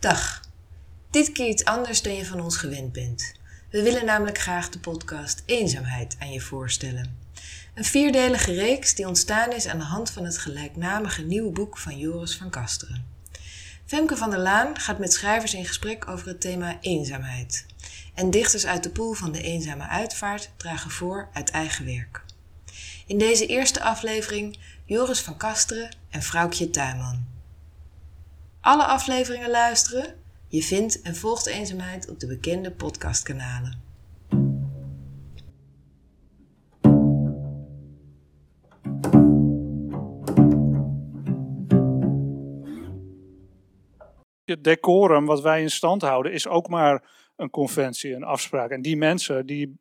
Dag. Dit keer iets anders dan je van ons gewend bent. We willen namelijk graag de podcast Eenzaamheid aan je voorstellen. Een vierdelige reeks die ontstaan is aan de hand van het gelijknamige nieuwe boek van Joris van Kasteren. Femke van der Laan gaat met schrijvers in gesprek over het thema eenzaamheid. En dichters uit de pool van de eenzame uitvaart dragen voor uit eigen werk. In deze eerste aflevering Joris van Kasteren en Vrouwtje Tuinman. Alle afleveringen luisteren? Je vindt en volgt eenzaamheid op de bekende podcastkanalen. Het decorum wat wij in stand houden is ook maar een conventie, een afspraak. En die mensen die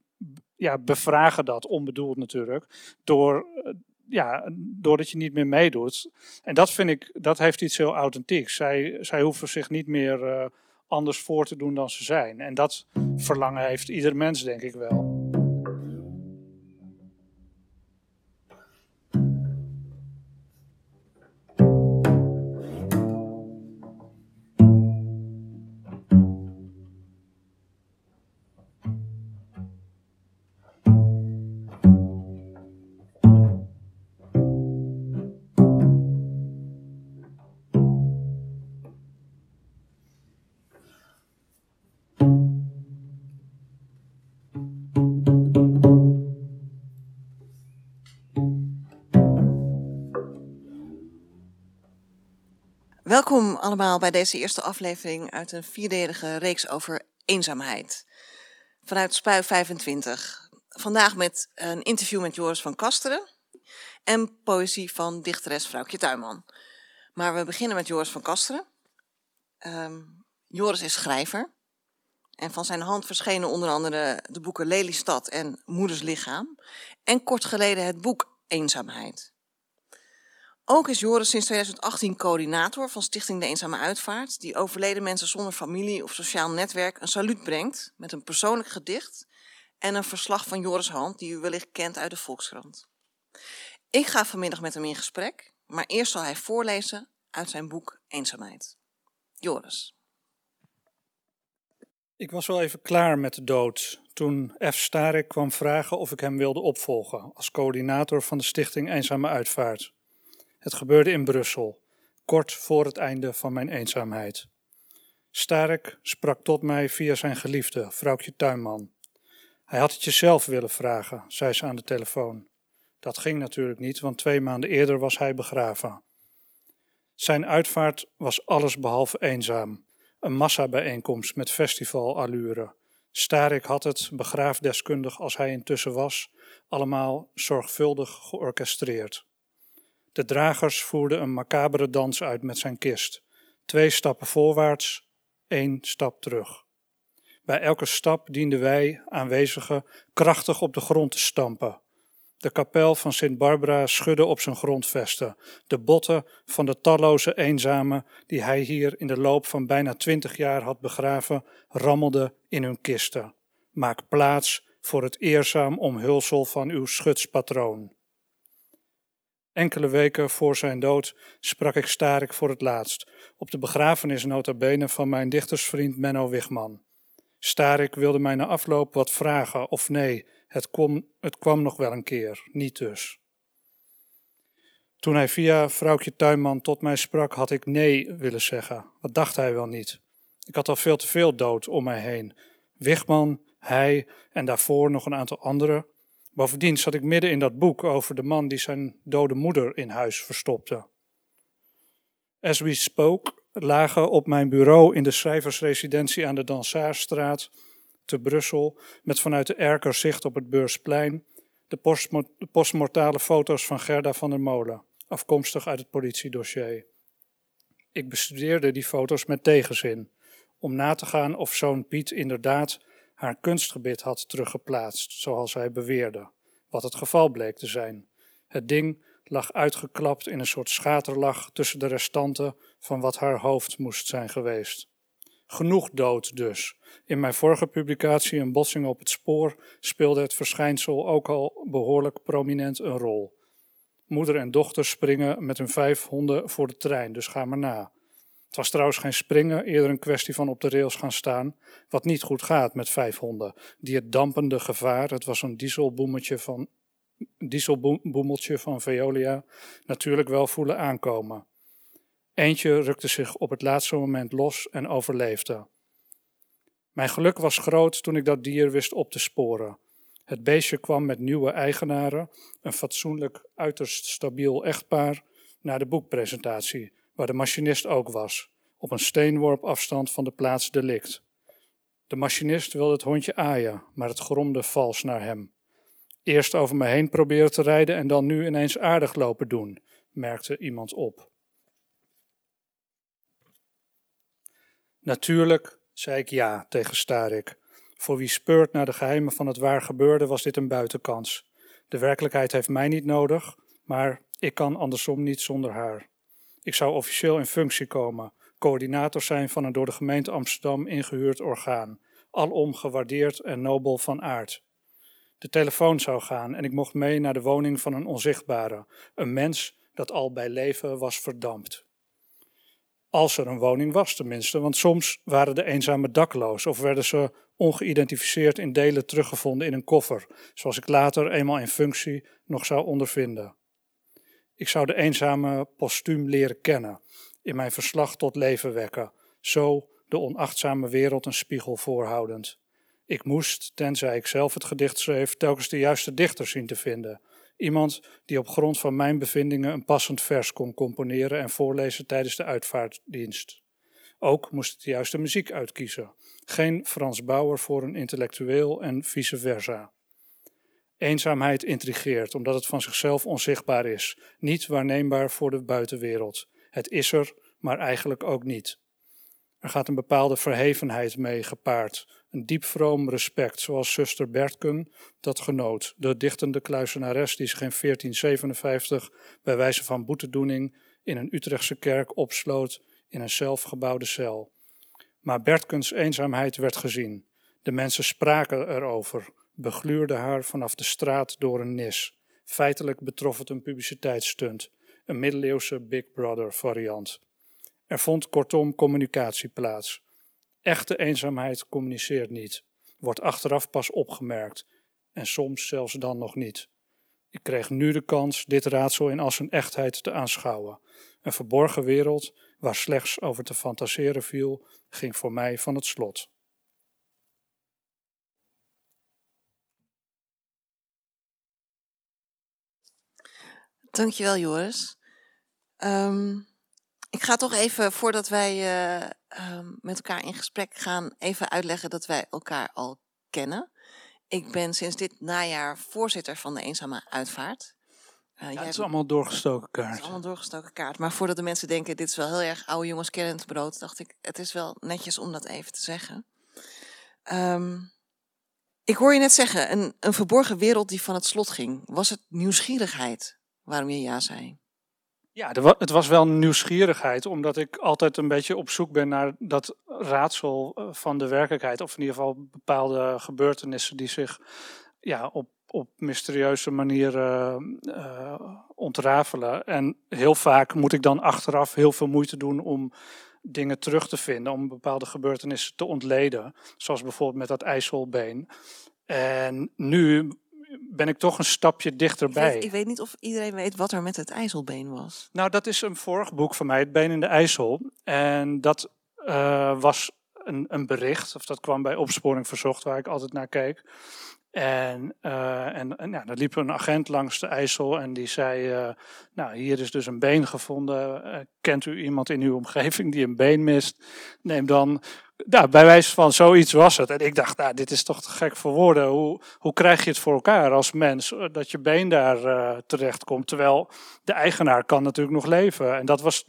ja, bevragen dat, onbedoeld natuurlijk, door, eh, ja, doordat je niet meer meedoet. En dat vind ik, dat heeft iets heel authentieks. Zij, zij hoeven zich niet meer uh, anders voor te doen dan ze zijn. En dat verlangen heeft ieder mens, denk ik wel. Welkom allemaal bij deze eerste aflevering uit een vierdelige reeks over eenzaamheid. Vanuit Spui 25. Vandaag met een interview met Joris van Kasteren en poëzie van dichteres Vrouwtje Tuinman. Maar we beginnen met Joris van Kasteren. Um, Joris is schrijver. En van zijn hand verschenen onder andere de boeken Lelystad en Moeders Lichaam. En kort geleden het boek Eenzaamheid. Ook is Joris sinds 2018 coördinator van Stichting De Eenzame Uitvaart, die overleden mensen zonder familie of sociaal netwerk een saluut brengt met een persoonlijk gedicht en een verslag van Joris Hand, die u wellicht kent uit de Volkskrant. Ik ga vanmiddag met hem in gesprek, maar eerst zal hij voorlezen uit zijn boek Eenzaamheid. Joris. Ik was wel even klaar met de dood toen F. Starik kwam vragen of ik hem wilde opvolgen als coördinator van de Stichting Eenzame Uitvaart. Het gebeurde in Brussel, kort voor het einde van mijn eenzaamheid. Starek sprak tot mij via zijn geliefde, vrouwtje Tuinman. Hij had het je zelf willen vragen, zei ze aan de telefoon. Dat ging natuurlijk niet, want twee maanden eerder was hij begraven. Zijn uitvaart was alles behalve eenzaam. Een massabijeenkomst met festivalallure. Starik had het, begraafdeskundig als hij intussen was, allemaal zorgvuldig georchestreerd. De dragers voerden een macabere dans uit met zijn kist. Twee stappen voorwaarts, één stap terug. Bij elke stap dienden wij, aanwezigen, krachtig op de grond te stampen. De kapel van Sint Barbara schudde op zijn grondvesten. De botten van de talloze eenzamen die hij hier in de loop van bijna twintig jaar had begraven, rammelden in hun kisten. Maak plaats voor het eerzaam omhulsel van uw schutspatroon. Enkele weken voor zijn dood sprak ik Starik voor het laatst, op de begrafenis bene van mijn dichtersvriend Menno Wigman. Starik wilde mij na afloop wat vragen, of nee, het, het kwam nog wel een keer, niet dus. Toen hij via vrouwtje Tuinman tot mij sprak, had ik nee willen zeggen. Wat dacht hij wel niet? Ik had al veel te veel dood om mij heen. Wigman, hij en daarvoor nog een aantal anderen. Bovendien zat ik midden in dat boek over de man die zijn dode moeder in huis verstopte. As we spoke lagen op mijn bureau in de schrijversresidentie aan de Dansaarstraat te Brussel, met vanuit de erker zicht op het Beursplein, de, postmortale foto's van Gerda van der Molen, afkomstig uit het politiedossier. Ik bestudeerde die foto's met tegenzin, om na te gaan of zo'n Piet inderdaad haar kunstgebit had teruggeplaatst, zoals hij beweerde, wat het geval bleek te zijn. Het ding lag uitgeklapt in een soort schaterlach tussen de restanten van wat haar hoofd moest zijn geweest. Genoeg dood dus. In mijn vorige publicatie Een botsing op het spoor speelde het verschijnsel ook al behoorlijk prominent een rol. Moeder en dochter springen met hun vijf honden voor de trein, dus ga maar na. Was trouwens geen springen, eerder een kwestie van op de rails gaan staan, wat niet goed gaat met vijf honden, die het dampende gevaar, het was een dieselboemeltje van, dieselboemeltje van Veolia, natuurlijk wel voelen aankomen. Eentje rukte zich op het laatste moment los en overleefde. Mijn geluk was groot toen ik dat dier wist op te sporen. Het beestje kwam met nieuwe eigenaren, een fatsoenlijk, uiterst stabiel echtpaar, naar de boekpresentatie, waar de machinist ook was, op een steenworp afstand van de plaats delict. De machinist wilde het hondje aaien, maar het gromde vals naar hem. Eerst over me heen proberen te rijden en dan nu ineens aardig lopen doen, merkte iemand op. Natuurlijk, zei ik ja tegen Starik. Voor wie speurt naar de geheimen van het waar gebeurde, was dit een buitenkans. De werkelijkheid heeft mij niet nodig, maar ik kan andersom niet zonder haar. Ik zou officieel in functie komen, coördinator zijn van een door de gemeente Amsterdam ingehuurd orgaan, alom gewaardeerd en nobel van aard. De telefoon zou gaan en ik mocht mee naar de woning van een onzichtbare, een mens dat al bij leven was verdampt. Als er een woning was tenminste, want soms waren de eenzame dakloos of werden ze ongeïdentificeerd in delen teruggevonden in een koffer, zoals ik later eenmaal in functie nog zou ondervinden. Ik zou de eenzame postuum leren kennen, in mijn verslag tot leven wekken, zo de onachtzame wereld een spiegel voorhoudend. Ik moest, tenzij ik zelf het gedicht schreef, telkens de juiste dichter zien te vinden. Iemand die op grond van mijn bevindingen een passend vers kon componeren en voorlezen tijdens de uitvaartdienst. Ook moest ik de juiste muziek uitkiezen. Geen Frans Bauer voor een intellectueel en vice versa. Eenzaamheid intrigeert omdat het van zichzelf onzichtbaar is, niet waarneembaar voor de buitenwereld. Het is er, maar eigenlijk ook niet. Er gaat een bepaalde verhevenheid mee gepaard, een diep vroom respect, zoals zuster Bertken dat genoot, de dichtende kluisenares die zich in 1457 bij wijze van boetedoening in een Utrechtse kerk opsloot in een zelfgebouwde cel. Maar Bertkens eenzaamheid werd gezien. De mensen spraken erover, begluurde haar vanaf de straat door een nis. Feitelijk betrof het een publiciteitsstunt, een middeleeuwse Big Brother variant. Er vond kortom communicatie plaats. Echte eenzaamheid communiceert niet, wordt achteraf pas opgemerkt en soms zelfs dan nog niet. Ik kreeg nu de kans dit raadsel in al zijn echtheid te aanschouwen. Een verborgen wereld waar slechts over te fantaseren viel, ging voor mij van het slot. Dankjewel, Joris. Um, ik ga toch even, voordat wij uh, um, met elkaar in gesprek gaan, even uitleggen dat wij elkaar al kennen. Ik ben sinds dit najaar voorzitter van de Eenzame Uitvaart. Uh, ja, het is allemaal doorgestoken kaart. Het is allemaal doorgestoken kaart. Maar voordat de mensen denken, dit is wel heel erg oude jongens kennend brood, dacht ik, het is wel netjes om dat even te zeggen. Um, ik hoor je net zeggen, een, een verborgen wereld die van het slot ging. Was het nieuwsgierigheid waarom je ja zei? Ja, het was wel nieuwsgierigheid, omdat ik altijd een beetje op zoek ben naar dat raadsel eh, van de werkelijkheid. Of in ieder geval bepaalde gebeurtenissen die zich ja, op, op mysterieuze manieren uh, ontrafelen. En heel vaak moet ik dan achteraf heel veel moeite doen om dingen terug te vinden, om bepaalde gebeurtenissen te ontleden. Zoals bijvoorbeeld met dat IJsselbeen. En nu ben ik toch een stapje dichterbij. Ik weet, ik weet, niet of iedereen weet wat er met het IJsselbeen was. Nou, dat is een vorig boek van mij, Het Been in de IJssel. En dat uh, was een, een, bericht, of dat kwam bij Opsporing Verzocht, waar ik altijd naar keek. En, uh, en, en ja, liep een agent langs de IJssel en die zei, uh, nou hier is dus een been gevonden. kent u iemand in uw omgeving die een been mist? Neem dan nou, bij wijze van zoiets was het. En ik dacht, nou, dit is toch te gek voor woorden. Hoe, hoe krijg je het voor elkaar als mens eh, dat je been daar uh, terecht komt? Terwijl de eigenaar kan natuurlijk nog leven. En, dat was,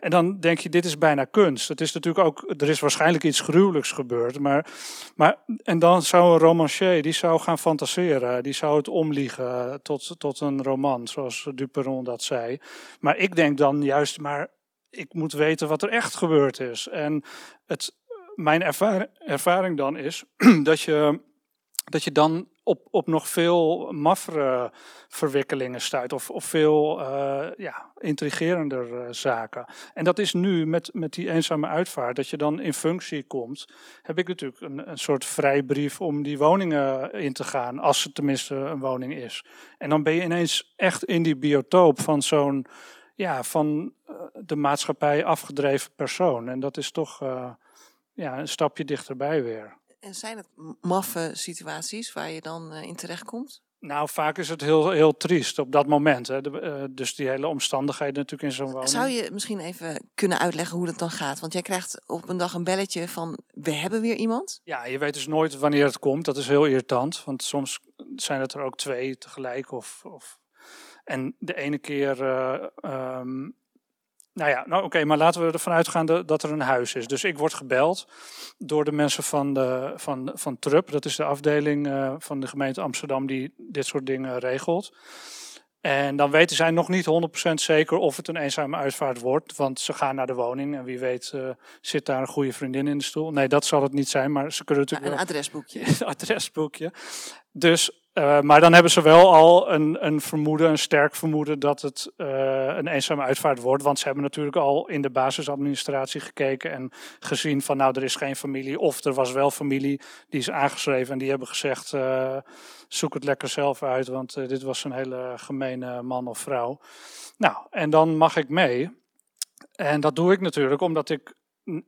en dan denk je, dit is bijna kunst. Het is natuurlijk ook, er is waarschijnlijk iets gruwelijks gebeurd. Maar, maar, en dan zou een romancier, die zou gaan fantaseren. Die zou het omliegen tot, tot een roman, zoals Duperon dat zei. Maar ik denk dan juist, maar ik moet weten wat er echt gebeurd is. En het, mijn ervaring, ervaring dan is dat je, dat je dan op, op nog veel maffere verwikkelingen stuit. Of, of veel uh, ja, intrigerender uh, zaken. En dat is nu met, met die eenzame uitvaart, dat je dan in functie komt. Heb ik natuurlijk een, een soort vrijbrief om die woningen in te gaan. Als het tenminste een woning is. En dan ben je ineens echt in die biotoop van zo'n. Ja, van de maatschappij afgedreven persoon. En dat is toch ja, een stapje dichterbij weer. En zijn het maffe situaties waar je dan uh, in terechtkomt? Nou, vaak is het heel, heel triest op dat moment. Hè. De, uh, dus die hele omstandigheden natuurlijk in zo'n woning. Zou je misschien even kunnen uitleggen hoe dat dan gaat? Want jij krijgt op een dag een belletje van, we hebben weer iemand? Ja, je weet dus nooit wanneer het komt. Dat is heel irritant. Want soms zijn het er ook twee tegelijk. Of, of... En de ene keer uh, um, nou ja, nou oké, maar laten we ervan uitgaan dat er een huis is. Dus ik word gebeld door de mensen van, de, van, van TRUP. Dat is de afdeling uh, van de gemeente Amsterdam die dit soort dingen regelt. En dan weten zij nog niet 100% zeker of het een eenzame uitvaart wordt. Want ze gaan naar de woning en wie weet uh, zit daar een goede vriendin in de stoel. Nee, dat zal het niet zijn, maar ze kunnen natuurlijk... Ja, een adresboekje. Een adresboekje. Dus uh, maar dan hebben ze wel al een, een vermoeden, een sterk vermoeden dat het uh, een eenzame uitvaart wordt. Want ze hebben natuurlijk al in de basisadministratie gekeken en gezien van nou er is geen familie. Of er was wel familie, die is aangeschreven en die hebben gezegd uh, zoek het lekker zelf uit. Want dit was een hele gemene man of vrouw. Nou, en dan mag ik mee. En dat doe ik natuurlijk omdat ik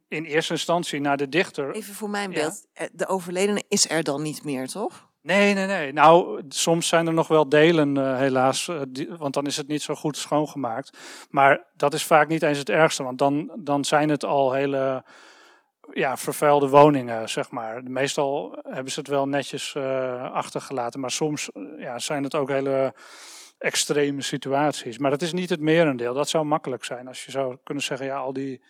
in eerste instantie naar de dichter... Even voor mijn beeld, ja. de overledene is er dan niet meer, toch? Nee, nee, nee. Nou, soms zijn er nog wel delen, uh, helaas. Die, want dan is het niet zo goed schoongemaakt. Maar dat is vaak niet eens het ergste. Want dan, dan zijn het al hele ja, vervuilde woningen, zeg maar. Meestal hebben ze het wel netjes uh, achtergelaten. Maar soms ja, zijn het ook hele extreme situaties. Maar dat is niet het merendeel. Dat zou makkelijk zijn als je zou kunnen zeggen... ja, al die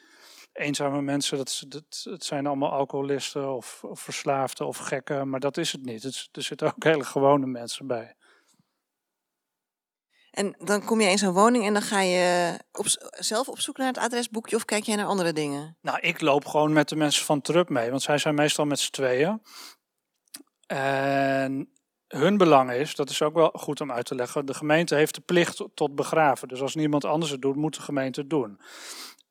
eenzame mensen, dat, dat, het zijn allemaal alcoholisten of, of verslaafden of gekken, maar dat is het niet. Het, er zitten ook hele gewone mensen bij. En dan kom je in zo'n woning en dan ga je op, zelf op zoek naar het adresboekje of kijk jij naar andere dingen? Nou, ik loop gewoon met de mensen van Trup mee, want zij zijn meestal met z'n tweeën. En hun belang is, dat is ook wel goed om uit te leggen, de gemeente heeft de plicht tot begraven. Dus als niemand anders het doet, moet de gemeente het doen.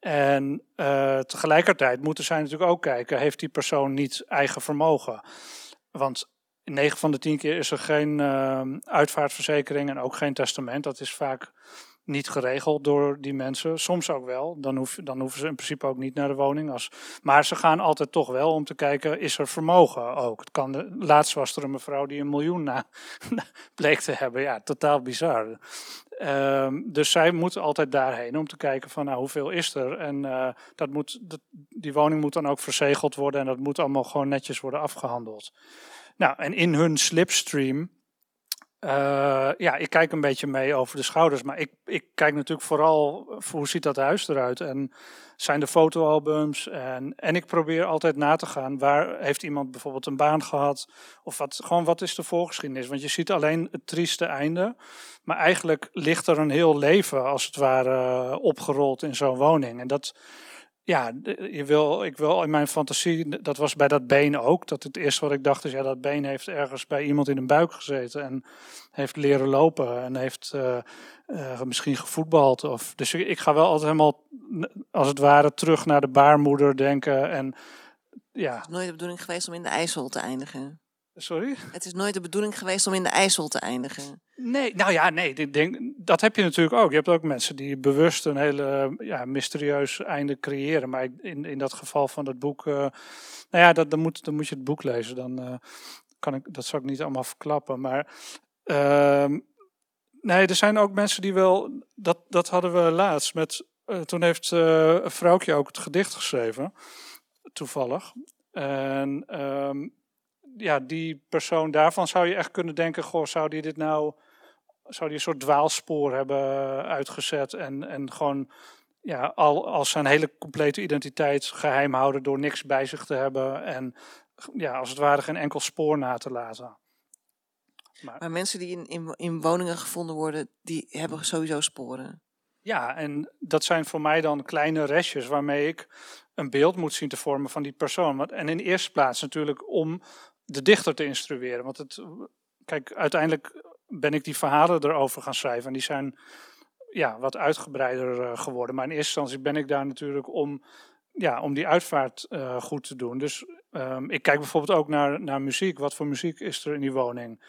En uh, tegelijkertijd moeten zij natuurlijk ook kijken, heeft die persoon niet eigen vermogen? Want in 9 van de 10 keer is er geen uh, uitvaartverzekering en ook geen testament. Dat is vaak niet geregeld door die mensen. Soms ook wel. Dan, hoef, dan hoeven ze in principe ook niet naar de woning. Als, maar ze gaan altijd toch wel om te kijken, is er vermogen ook? Het kan, laatst was er een mevrouw die een miljoen na, bleek te hebben. Ja, totaal bizar. Um, dus zij moeten altijd daarheen om te kijken van nou, hoeveel is er. En uh, dat moet, dat, die woning moet dan ook verzegeld worden en dat moet allemaal gewoon netjes worden afgehandeld. Nou, en in hun slipstream uh, ja, ik kijk een beetje mee over de schouders, maar ik, ik kijk natuurlijk vooral hoe ziet dat huis eruit? En zijn de fotoalbums? En, en ik probeer altijd na te gaan waar heeft iemand bijvoorbeeld een baan gehad? Of wat, gewoon wat is de voorgeschiedenis, want je ziet alleen het trieste einde, maar eigenlijk ligt er een heel leven als het ware opgerold in zo'n woning. En dat, ja, je wil, ik wil in mijn fantasie, dat was bij dat been ook. Dat het eerste wat ik dacht is, ja, dat been heeft ergens bij iemand in een buik gezeten en heeft leren lopen en heeft uh, uh, misschien gevoetbald. Of, dus ik, ik, ga wel altijd helemaal, als het ware, terug naar de baarmoeder denken. En, ja. Het is nooit de bedoeling geweest om in de IJssel te eindigen. Sorry? Het is nooit de bedoeling geweest om in de IJssel te eindigen. Nee, nou ja, nee, ik denk, dat heb je natuurlijk ook. Je hebt ook mensen die bewust een hele ja, mysterieus einde creëren. Maar in, in dat geval van dat boek, uh, nou ja, dat, dan, moet, dan moet je het boek lezen. Dan uh, kan ik, dat zou ik niet allemaal verklappen. Maar uh, nee, er zijn ook mensen die wel, dat, dat hadden we laatst met, uh, toen heeft een vrouwtje ook het gedicht geschreven, toevallig. En ehm, ja, die persoon daarvan zou je echt kunnen denken: goh, zou die dit nou. Zou die een soort dwaalspoor hebben uitgezet en, en gewoon ja, al als zijn hele complete identiteit geheim houden door niks bij zich te hebben en ja, als het ware geen enkel spoor na te laten. Maar, maar mensen die in, in, in woningen gevonden worden, die hebben sowieso sporen. Ja, en dat zijn voor mij dan kleine restjes waarmee ik een beeld moet zien te vormen van die persoon. En in de eerste plaats natuurlijk om de dichter te instrueren. Want het, kijk, uiteindelijk ben ik die verhalen erover gaan schrijven. En die zijn ja, wat uitgebreider uh, geworden. Maar in eerste instantie ben ik daar natuurlijk om, ja, om die uitvaart uh, goed te doen. Dus um, ik kijk bijvoorbeeld ook naar, naar muziek. Wat voor muziek is er in die woning?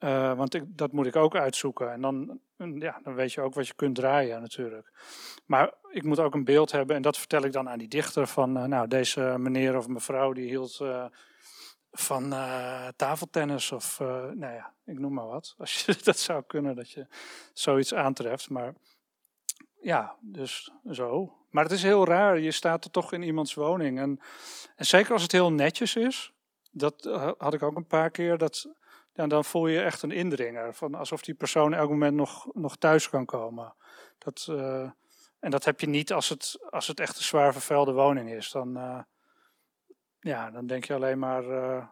Uh, want ik, dat moet ik ook uitzoeken. En dan, ja, dan weet je ook wat je kunt draaien natuurlijk. Maar ik moet ook een beeld hebben. En dat vertel ik dan aan die dichter. Van nou, deze meneer of mevrouw die hield van uh, tafeltennis of, uh, nou ja, ik noem maar wat. Als je dat zou kunnen, dat je zoiets aantreft. Maar ja, dus zo. Maar het is heel raar, je staat er toch in iemands woning. En, en zeker als het heel netjes is, dat had ik ook een paar keer, dat, dan voel je echt een indringer. Van alsof die persoon elk moment nog, nog thuis kan komen. Dat, en dat heb je niet als het, als het echt een zwaar vervuilde woning is. Dan, ja, dan denk je alleen maar uh,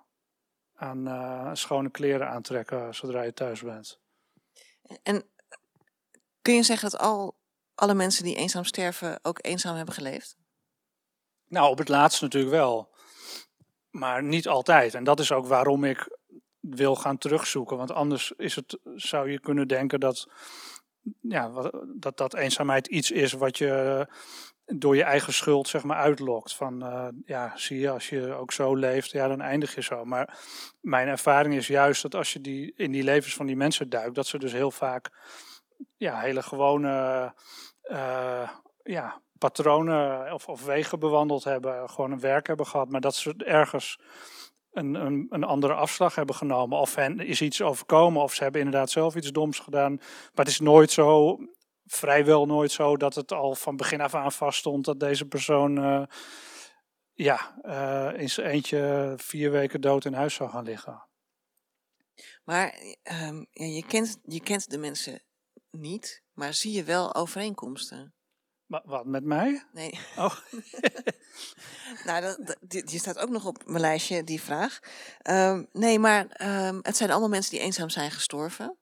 aan uh, schone kleren aantrekken zodra je thuis bent. En kun je zeggen dat al alle mensen die eenzaam sterven ook eenzaam hebben geleefd? Nou, op het laatst natuurlijk wel. Maar niet altijd. En dat is ook waarom ik wil gaan terugzoeken. Want anders is het, zou je kunnen denken dat, ja, dat, dat eenzaamheid iets is wat je door je eigen schuld zeg maar uitlokt. Van uh, ja, zie je, als je ook zo leeft, ja, dan eindig je zo. Maar mijn ervaring is juist dat als je die, in die levens van die mensen duikt, dat ze dus heel vaak ja, hele gewone uh, ja, patronen of, of wegen bewandeld hebben, gewoon een werk hebben gehad, maar dat ze ergens een, een, een, andere afslag hebben genomen. Of hen is iets overkomen, of ze hebben inderdaad zelf iets doms gedaan. Maar het is nooit zo vrijwel nooit zo dat het al van begin af aan vaststond dat deze persoon uh, ja, uh, in zijn eentje vier weken dood in huis zou gaan liggen. Maar um, ja, je, kent, je kent de mensen niet, maar zie je wel overeenkomsten? Maar, wat, met mij? Nee. Oh. nou, dat, dat, je staat ook nog op mijn lijstje, die vraag. Um, nee, maar um, het zijn allemaal mensen die eenzaam zijn gestorven.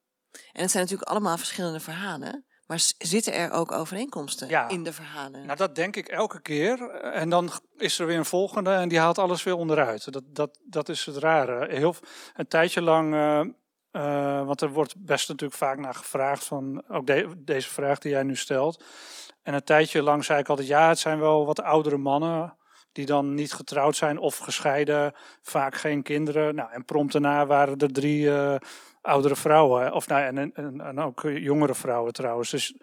En het zijn natuurlijk allemaal verschillende verhalen. Maar zitten er ook overeenkomsten in de verhalen? Nou, dat denk ik elke keer. En dan is er weer een volgende en die haalt alles weer onderuit. Dat, dat, dat is het rare. Heel, een tijdje lang, uh, uh, want er wordt best natuurlijk vaak naar gevraagd van ook deze vraag die jij nu stelt. En een tijdje lang zei ik altijd, ja, het zijn wel wat oudere mannen die dan niet getrouwd zijn of gescheiden, vaak geen kinderen. Nou, en prompt daarna waren er drie uh, oudere vrouwen. Of nou, en, en, en ook jongere vrouwen trouwens. Dus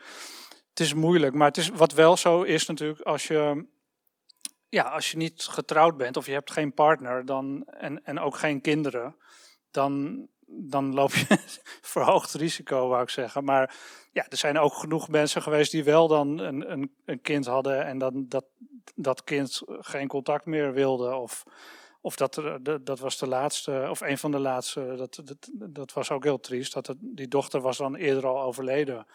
het is moeilijk. Maar het is, wat wel zo is natuurlijk, als je, ja, als je niet getrouwd bent of je hebt geen partner dan, en, en ook geen kinderen, dan, dan loop je verhoogd risico, wou ik zeggen. Maar ja, er zijn ook genoeg mensen geweest die wel dan een, een, een kind hadden en dan dat, dat kind geen contact meer wilde. Of, of dat, dat was de laatste, of een van de laatste, dat, dat, dat was ook heel triest. Dat die dochter was dan eerder al overleden.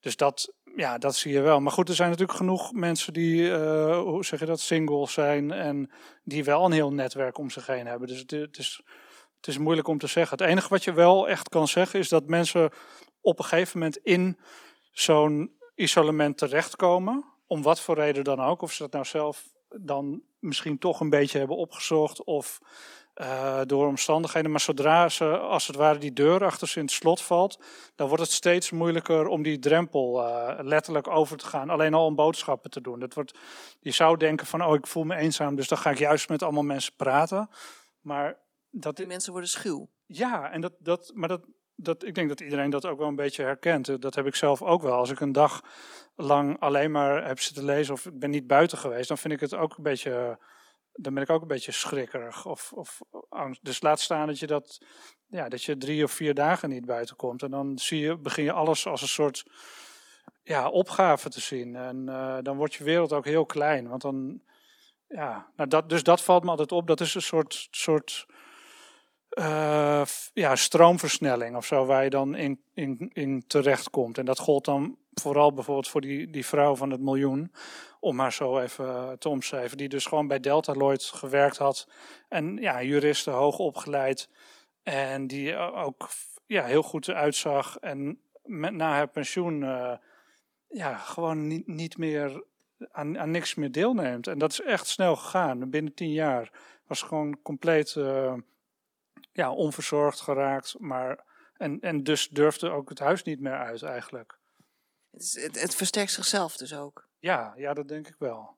Dus dat, ja, dat zie je wel. Maar goed, er zijn natuurlijk genoeg mensen die, uh, hoe zeg je dat, singles zijn en die wel een heel netwerk om zich heen hebben. Dus het, is, het is moeilijk om te zeggen. Het enige wat je wel echt kan zeggen is dat mensen op een gegeven moment in zo'n isolement terechtkomen, om wat voor reden dan ook. Of ze dat nou zelf dan misschien toch een beetje hebben opgezocht of uh, door omstandigheden. Maar zodra ze, als het ware, die deur achter ze in het slot valt, dan wordt het steeds moeilijker om die drempel uh, letterlijk over te gaan. Alleen al om boodschappen te doen. Dat wordt, je zou denken van, oh, ik voel me eenzaam, dus dan ga ik juist met allemaal mensen praten. Maar dat... Die mensen worden schuw. Ja, en dat, dat, maar dat, dat, ik denk dat iedereen dat ook wel een beetje herkent. Dat heb ik zelf ook wel. Als ik een dag lang alleen maar heb zitten lezen of ik ben niet buiten geweest, dan vind ik het ook een beetje. Dan ben ik ook een beetje schrikkerig of, of angst. Dus laat staan dat je dat, ja, dat je drie of vier dagen niet buiten komt. En dan zie je, begin je alles als een soort ja, opgave te zien. En uh, dan wordt je wereld ook heel klein. Want dan, ja, nou dat, dus dat valt me altijd op. Dat is een soort, soort uh, ja, stroomversnelling of zo, waar je dan in, in, in terecht komt. En dat gold dan vooral bijvoorbeeld voor die, die vrouw van het miljoen, om maar zo even te omschrijven, die dus gewoon bij Delta Lloyd gewerkt had. En ja, juristen hoog opgeleid. En die ook ja, heel goed uitzag. En met, na haar pensioen uh, ja, gewoon niet, niet meer aan, aan niks meer deelneemt. En dat is echt snel gegaan. Binnen tien jaar was gewoon compleet. Ja, onverzorgd geraakt. Maar, en, en dus durfde ook het huis niet meer uit eigenlijk. Het, is- het, het versterkt zichzelf dus ook. Ja, ja, dat denk ik wel.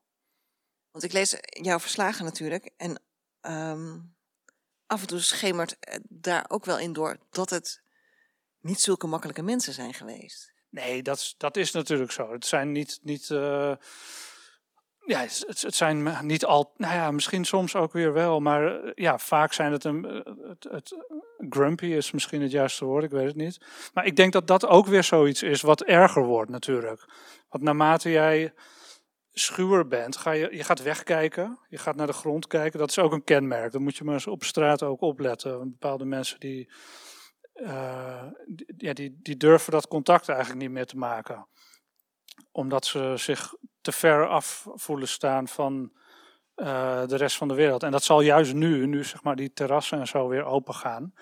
Want ik lees jouw verslagen natuurlijk. En ehm, af en toe schemert daar ook wel in door dat het niet zulke makkelijke mensen zijn geweest. Nee, dat, is- dat is natuurlijk zo. Het zijn niet. niet eh, ja, het, zijn niet al. Nou ja, misschien soms ook weer wel. Maar eh, ja, vaak zijn het een. eh, Het, het, grumpy is misschien het juiste woord, ik weet het niet. Maar ik denk dat dat ook weer zoiets is wat erger wordt, natuurlijk. Want naarmate jij schuwer bent, ga je, je gaat wegkijken. Je gaat naar de grond kijken. Dat is ook een kenmerk. Dan moet je maar eens op straat ook opletten. Bepaalde mensen die eh, die, ja, die, die durven dat contact eigenlijk niet meer te maken. Omdat ze zich te ver af voelen staan van eh, de rest van de wereld. En dat zal juist nu, nu zeg maar die terrassen en zo weer open gaan.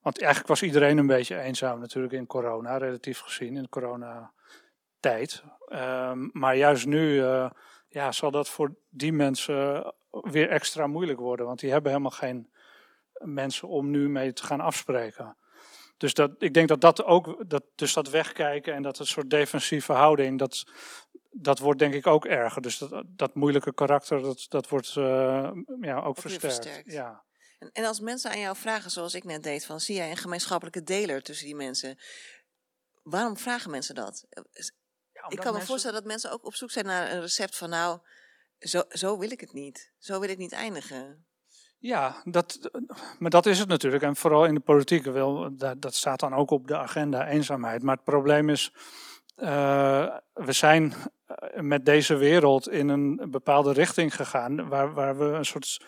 Want eigenlijk was iedereen een beetje eenzaam natuurlijk in corona, relatief gezien, in de coronatijd. Ehm, maar juist nu eh, ja, zal dat voor die mensen weer extra moeilijk worden. Want die hebben helemaal geen mensen om nu mee te gaan afspreken. Dus dat, ik denk dat dat ook, dat, dus dat wegkijken en dat een soort defensieve houding, dat, dat wordt denk ik ook erger. Dus dat, dat moeilijke karakter, dat, dat wordt eh, ja, ook versterkt. versterkt. Ja. En, en als mensen aan jou vragen, zoals ik net deed, van zie jij een gemeenschappelijke deler tussen die mensen? Waarom vragen mensen dat? Ja, ik kan me voorstellen dat mensen ook op zoek zijn naar een recept van nou, zo, zo wil ik het niet. Zo wil ik niet eindigen. Ja, dat, maar dat is het natuurlijk. En vooral in de politiek, wel, dat, dat staat dan ook op de agenda, eenzaamheid. Maar het probleem is, eh, we zijn eh, met deze wereld in een bepaalde richting gegaan, waar, waar we een soort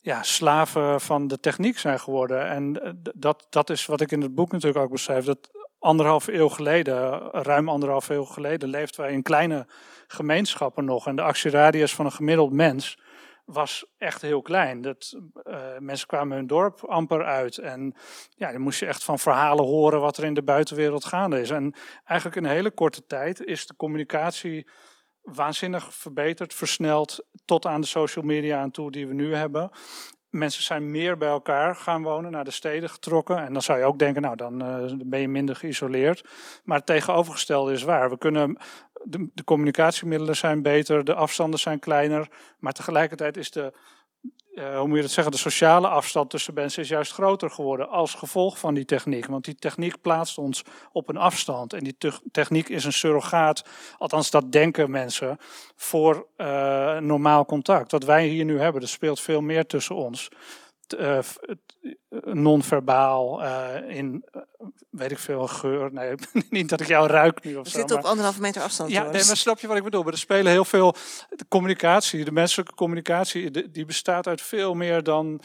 ja, slaven van de techniek zijn geworden. En eh, dat, dat is wat ik in het boek natuurlijk ook beschrijf, dat anderhalf eeuw geleden, ruim anderhalf eeuw geleden, leefden wij in kleine gemeenschappen nog. En de actieradius van een gemiddeld mens was echt heel klein. Dat, eh, mensen kwamen hun dorp amper uit. En ja, dan moest je echt van verhalen horen wat er in de buitenwereld gaande is. En eigenlijk in een hele korte tijd is de communicatie waanzinnig verbeterd, versneld tot aan de social media aan toe die we nu hebben. Mensen zijn meer bij elkaar gaan wonen, naar de steden getrokken. En dan zou je ook denken, nou, dan eh, ben je minder geïsoleerd. Maar het tegenovergestelde is waar. We kunnen, de, de communicatiemiddelen zijn beter, de afstanden zijn kleiner. Maar tegelijkertijd is de, eh, hoe moet je dat zeggen, de sociale afstand tussen mensen is juist groter geworden als gevolg van die techniek. Want die techniek plaatst ons op een afstand. En die te- techniek is een surrogaat, althans dat denken mensen, voor eh, normaal contact. Wat wij hier nu hebben, er speelt veel meer tussen ons. Eh, eh, non-verbaal, eh, in, weet ik veel, geur. Nee, niet dat ik jou ruik nu of We zo. zitten maar- op anderhalve meter afstand. ja, nee, maar snap je wat ik bedoel? Maar er spelen heel veel. De communicatie, de menselijke communicatie, de- die bestaat uit veel meer dan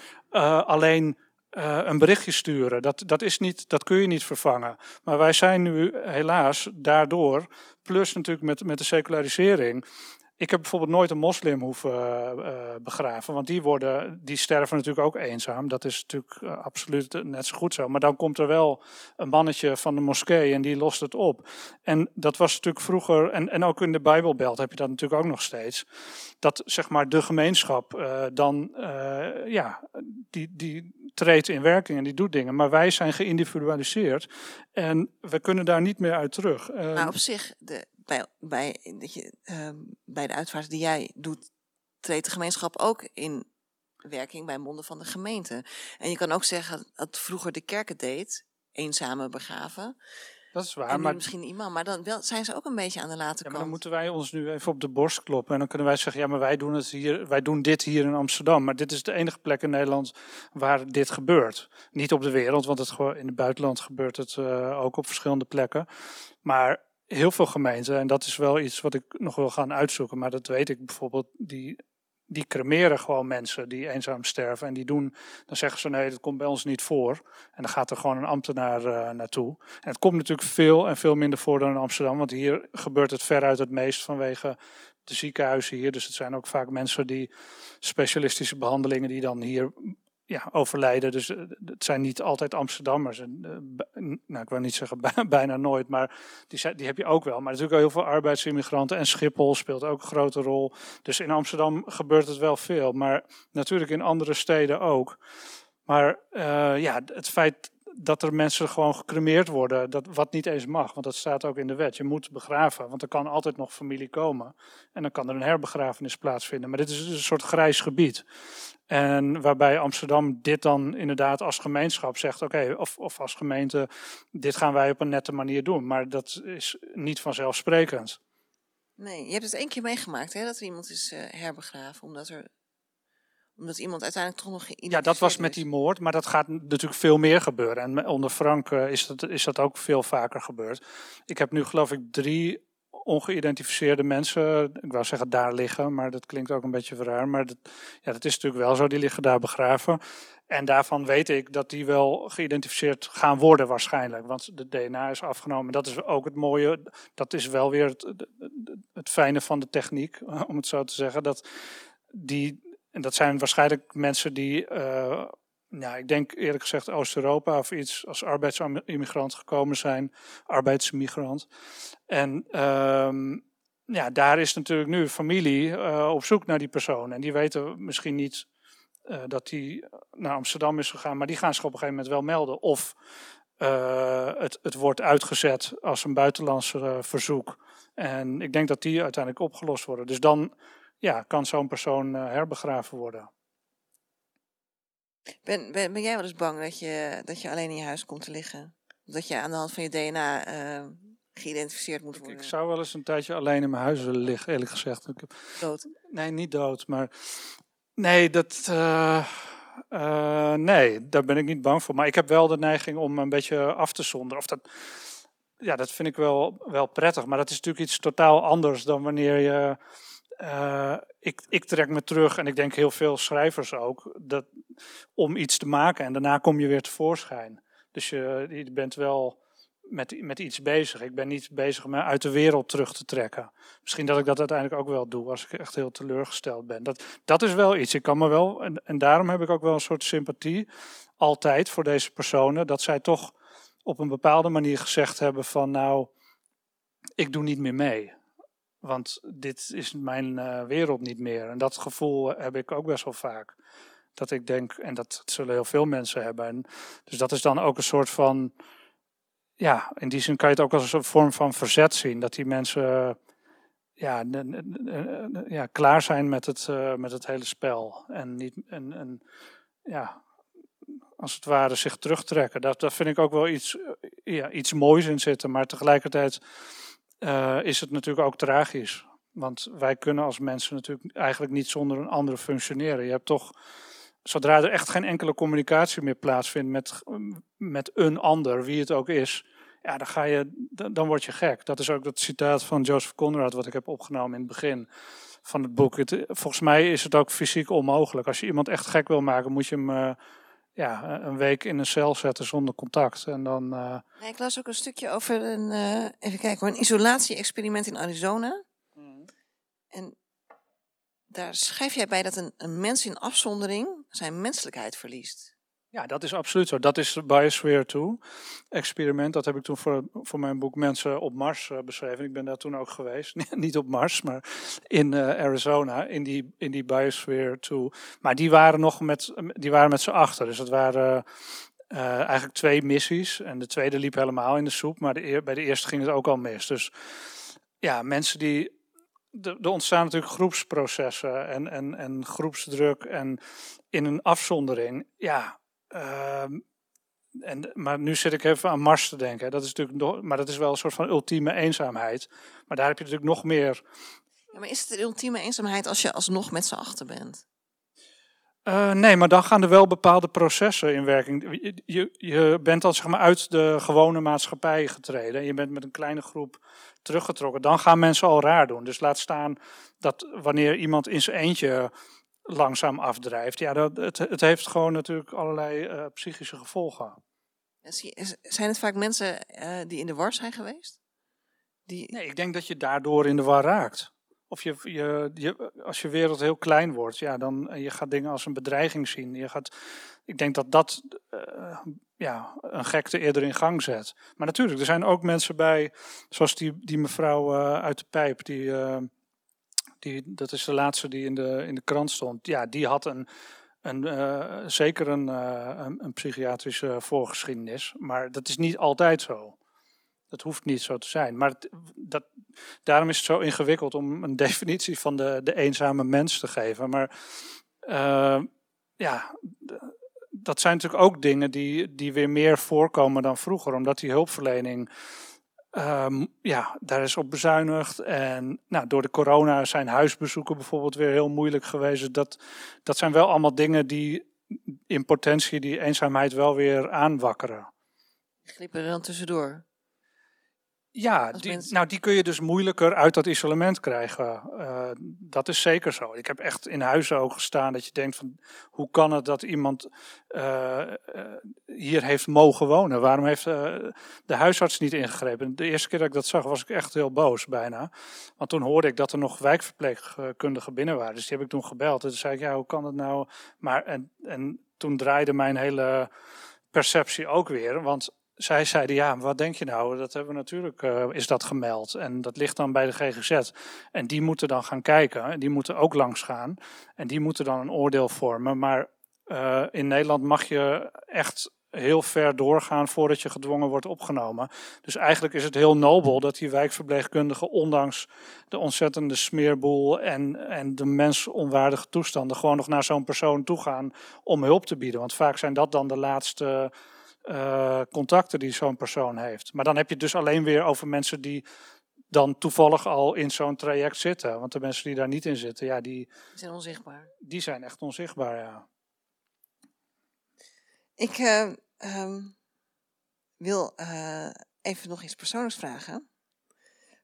alleen een berichtje sturen. Dat, dat, is niet, dat kun je niet vervangen. Maar wij zijn nu helaas daardoor, plus natuurlijk met, met de secularisering. Ik heb bijvoorbeeld nooit een moslim hoeven eh, eh, begraven, want die, worden, die sterven natuurlijk ook eenzaam. Dat is natuurlijk eh, absoluut net zo goed zo. Maar dan komt er wel een mannetje van de moskee en die lost het op. En dat was natuurlijk vroeger, en, en ook in de Bijbelbelt heb je dat natuurlijk ook nog steeds. Dat zeg maar de gemeenschap dan, ja, die, die treedt in werking en die doet dingen. Maar wij zijn geïndividualiseerd en we kunnen daar niet meer uit terug. Maar op zich, de, bij, bij, dat je, ehm, bij de uitvaart die jij doet, treedt de gemeenschap ook in werking bij monden van de gemeente. En je kan ook zeggen dat vroeger de kerk het deed, eenzame begraven. dat is waar, maar misschien iemand, maar dan wel, zijn ze ook een beetje aan de late Ja, maar kant. dan moeten wij ons nu even op de borst kloppen. En dan kunnen wij zeggen, ja, maar wij doen, het hier, wij doen dit hier in Amsterdam. Maar dit is de enige plek in Nederland waar dit gebeurt. Niet op de wereld, want het, gewoon- in het buitenland gebeurt het eh, ook op verschillende plekken. Maar heel veel gemeenten, en dat is wel iets wat ik nog wil gaan uitzoeken. Maar dat weet ik bijvoorbeeld, die, die cremeren gewoon mensen die eenzaam sterven. En die doen, dan zeggen ze, nee, dat komt bij ons niet voor. En dan gaat er gewoon een ambtenaar eh, naartoe. En het komt natuurlijk veel en veel minder voor dan in Amsterdam. Want hier gebeurt het veruit het meest vanwege de ziekenhuizen hier. Dus het zijn ook vaak mensen die specialistische behandelingen die dan hier ja, overlijden. Dus eh, het zijn niet altijd Amsterdammers. Eh, nou, ik wil niet zeggen bij- bijna nooit, maar die, die heb je ook wel. Maar natuurlijk ook heel veel arbeidsimmigranten. En Schiphol speelt ook een grote rol. Dus in Amsterdam gebeurt het wel veel. Maar natuurlijk in andere steden ook. Maar uh, ja, het feit dat er mensen gewoon gecremeerd worden, dat, wat niet eens mag, want dat staat ook in de wet. Je moet begraven, want er kan altijd nog familie komen. En dan kan er een herbegrafenis plaatsvinden. Maar dit is een soort grijs gebied. En waarbij Amsterdam dit dan inderdaad als gemeenschap zegt: oké, of, of als gemeente, dit gaan wij op een nette manier doen. Maar dat is niet vanzelfsprekend. Nee, je hebt het één keer meegemaakt hè, dat er iemand is uh, herbegraven, omdat er omdat iemand uiteindelijk toch nog Ja, dat was met die moord, maar dat gaat natuurlijk veel meer gebeuren. En onder Frank uh, is, dat, is dat ook veel vaker gebeurd. Ik heb nu geloof ik drie ongeïdentificeerde mensen, ik wou zeggen daar liggen, maar dat klinkt ook een beetje raar. Maar dat, ja, dat is natuurlijk wel zo, die liggen daar begraven. En daarvan weet ik dat die wel geïdentificeerd gaan worden waarschijnlijk, want de DNA is afgenomen. Dat is ook het mooie, dat is wel weer het, het fijne van de techniek, om het zo te zeggen, dat die en dat zijn waarschijnlijk mensen die, uh, ja, ik denk eerlijk gezegd Oost-Europa of iets als arbeidsimmigrant gekomen zijn, arbeidsmigrant. En um, ja, daar is natuurlijk nu familie uh, op zoek naar die persoon. En die weten misschien niet uh, dat die naar Amsterdam is gegaan, maar die gaan zich op een gegeven moment wel melden. Of het, het wordt uitgezet als een buitenlandse verzoek. En ik denk dat die uiteindelijk opgelost worden. Dus dan ja, kan zo'n persoon uh, herbegraven worden. Ben, ben, ben, jij wel eens bang dat je, dat je alleen in je huis komt te liggen? Dat je aan de hand van je DNA uh, eh, geïdentificeerd moet worden? Ik, ik, zou wel eens een tijdje alleen in mijn huis willen liggen, eerlijk gezegd. Ik heb, dood? Nee, niet dood, maar... Nee, dat... Uh, nee, daar ben ik niet bang voor. Maar ik heb wel de neiging om een beetje af te zonderen. Of dat, ja, dat vind ik wel, wel prettig. Maar dat is natuurlijk iets totaal anders dan wanneer je uh, ik, ik trek me terug en ik denk heel veel schrijvers ook, dat, om iets te maken en daarna kom je weer tevoorschijn. Dus je, je bent wel met, met iets bezig. Ik ben niet bezig om uit de wereld terug te trekken. Misschien dat ik dat uiteindelijk ook wel doe als ik echt heel teleurgesteld ben. Dat, dat is wel iets. Ik kan me wel, en, en daarom heb ik ook wel een soort sympathie altijd voor deze personen, dat zij toch op een bepaalde manier gezegd hebben van nou, ik doe niet meer mee. Want dit is mijn uh, wereld niet meer. En dat gevoel heb ik ook best wel vaak. Dat ik denk, en dat zullen heel veel mensen hebben. En dus dat is dan ook een soort van. Ja, in die zin kan je het ook als een vorm van verzet zien. Dat die mensen ja, ja, klaar zijn met het, uh, met het hele spel. En, niet, en, ja, als het ware zich terugtrekken. Dat, dat vind ik ook wel iets, ja, iets moois in zitten. Maar tegelijkertijd uh, is het natuurlijk ook tragisch. Want wij kunnen als mensen natuurlijk eigenlijk niet zonder een andere functioneren. Je hebt toch, zodra er echt geen enkele communicatie meer plaatsvindt met, met een ander, wie het ook is, ja, dan, ga je, dan, word je gek. Dat is ook dat citaat van Joseph Conrad, wat ik heb opgenomen in het begin van het boek. Volgens mij is het ook fysiek onmogelijk. Als je iemand echt gek wil maken, moet je hem uh, ja, een week in een cel zetten zonder contact. En dan, uh... nee, ik las ook een stukje over een, uh, even kijken, een isolatie-experiment in Arizona. Mm. En daar schrijf jij bij dat een, een mens in afzondering zijn menselijkheid verliest. Ja, dat is absoluut zo. Dat is Biosphere 2 experiment. Dat heb ik toen voor, voor mijn boek Mensen op Mars uh, beschreven. Ik ben daar toen ook geweest. Niet op Mars, maar in uh, Arizona, in die, in die Biosphere 2. Maar die waren nog met, die waren met z'n achter. Dus dat waren uh, eigenlijk twee missies. En de tweede liep helemaal in de soep. Maar de, bij de eerste ging het ook al mis. Dus ja, mensen die er ontstaan natuurlijk groepsprocessen en, en, en groepsdruk en in een afzondering. Ja, Ehm, en, maar nu zit ik even aan Mars te denken. Dat is natuurlijk maar dat is wel een soort van ultieme eenzaamheid. Maar daar heb je natuurlijk nog meer. Ja, maar is het de ultieme eenzaamheid als je alsnog met z'n achter bent? Uh, nee, maar dan gaan er wel bepaalde processen in werking. Je, je, je, bent dan zeg maar uit de gewone maatschappij getreden. En je bent met een kleine groep teruggetrokken. Dan gaan mensen al raar doen. Dus laat staan dat wanneer iemand in zijn eentje langzaam afdrijft. Ja, dat, het, het heeft gewoon natuurlijk allerlei uh, psychische gevolgen. Zijn het vaak mensen uh, die in de war zijn geweest? Die... Nee, ik denk dat je daardoor in de war raakt. Of je, je, je, als je wereld heel klein wordt, ja, dan je gaat dingen als een bedreiging zien. Je gaat, ik denk dat dat uh, ja, een gekte eerder in gang zet. Maar natuurlijk, er zijn ook mensen bij, zoals die, die mevrouw uh, uit de pijp, die, die, dat is de laatste die in de, in de krant stond. Ja, die had een, een, uh, zeker een, uh, een, een, psychiatrische voorgeschiedenis. Maar dat is niet altijd zo. Dat hoeft niet zo te zijn. Maar dat, daarom is het zo ingewikkeld om een definitie van de, de eenzame mens te geven. Maar uh, ja, dat zijn natuurlijk ook dingen die, die weer meer voorkomen dan vroeger. Omdat die hulpverlening Um, ja, daar is op bezuinigd. En nou, door de corona zijn huisbezoeken bijvoorbeeld weer heel moeilijk geweest. Dat, dat zijn wel allemaal dingen die in potentie die eenzaamheid wel weer aanwakkeren. Glippen er dan tussendoor? Ja, die, nou die kun je dus moeilijker uit dat isolement krijgen. Uh, dat is zeker zo. Ik heb echt in huizen ook gestaan dat je denkt van hoe kan het dat iemand uh, uh, hier heeft mogen wonen? Waarom heeft de huisarts niet ingegrepen? De eerste keer dat ik dat zag was ik echt heel boos bijna. Want toen hoorde ik dat er nog wijkverpleegkundigen binnen waren. Dus die heb ik toen gebeld. En toen zei ik ja hoe kan het nou? Maar en, en toen draaide mijn hele perceptie ook weer. Want zij zeiden, ja, wat denk je nou? Dat hebben we natuurlijk, uh, is dat gemeld. En dat ligt dan bij de GGZ. En die moeten dan gaan kijken. En die moeten ook langs gaan. En die moeten dan een oordeel vormen. Maar uh, in Nederland mag je echt heel ver doorgaan voordat je gedwongen wordt opgenomen. Dus eigenlijk is het heel nobel dat die wijkverpleegkundigen, ondanks de ontzettende smeerboel en, en de mensonwaardige toestanden, gewoon nog naar zo'n persoon toe gaan om hulp te bieden. Want vaak zijn dat dan de laatste uh, contacten die zo'n persoon heeft. Maar dan heb je het dus alleen weer over mensen die dan toevallig al in zo'n traject zitten. Want de mensen die daar niet in zitten, ja, die, die zijn onzichtbaar. Die zijn echt onzichtbaar, ja. Ik uh, um, wil uh, even nog iets persoonlijks vragen.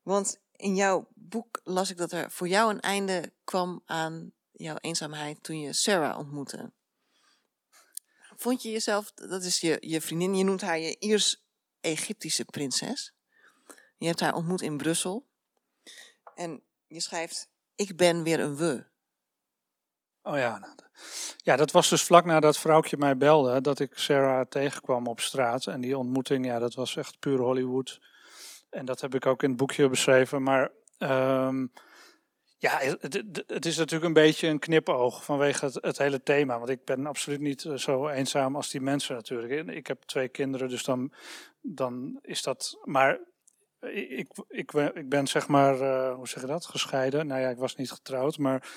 Want in jouw boek las ik dat er voor jou een einde kwam aan jouw eenzaamheid toen je Sarah ontmoette. Vond je jezelf, dat is je, je vriendin, je noemt haar je Iers-Egyptische prinses. Je hebt haar ontmoet in Brussel. En je schrijft, ik ben weer een we. Oh ja, nou, ja, dat was dus vlak nadat vrouwtje mij belde dat ik Sarah tegenkwam op straat. En die ontmoeting, ja, dat was echt puur Hollywood. En dat heb ik ook in het boekje beschreven. Maar um, ja, het, het, is natuurlijk een beetje een knipoog vanwege het, hele thema. Want ik ben absoluut niet eh, zo eenzaam als die mensen natuurlijk. Ik heb twee kinderen, dus dan, dan is dat. Maar ik, ik, ik ben zeg maar, uh, hoe zeg je dat, gescheiden. Nou ja, ik was niet getrouwd, maar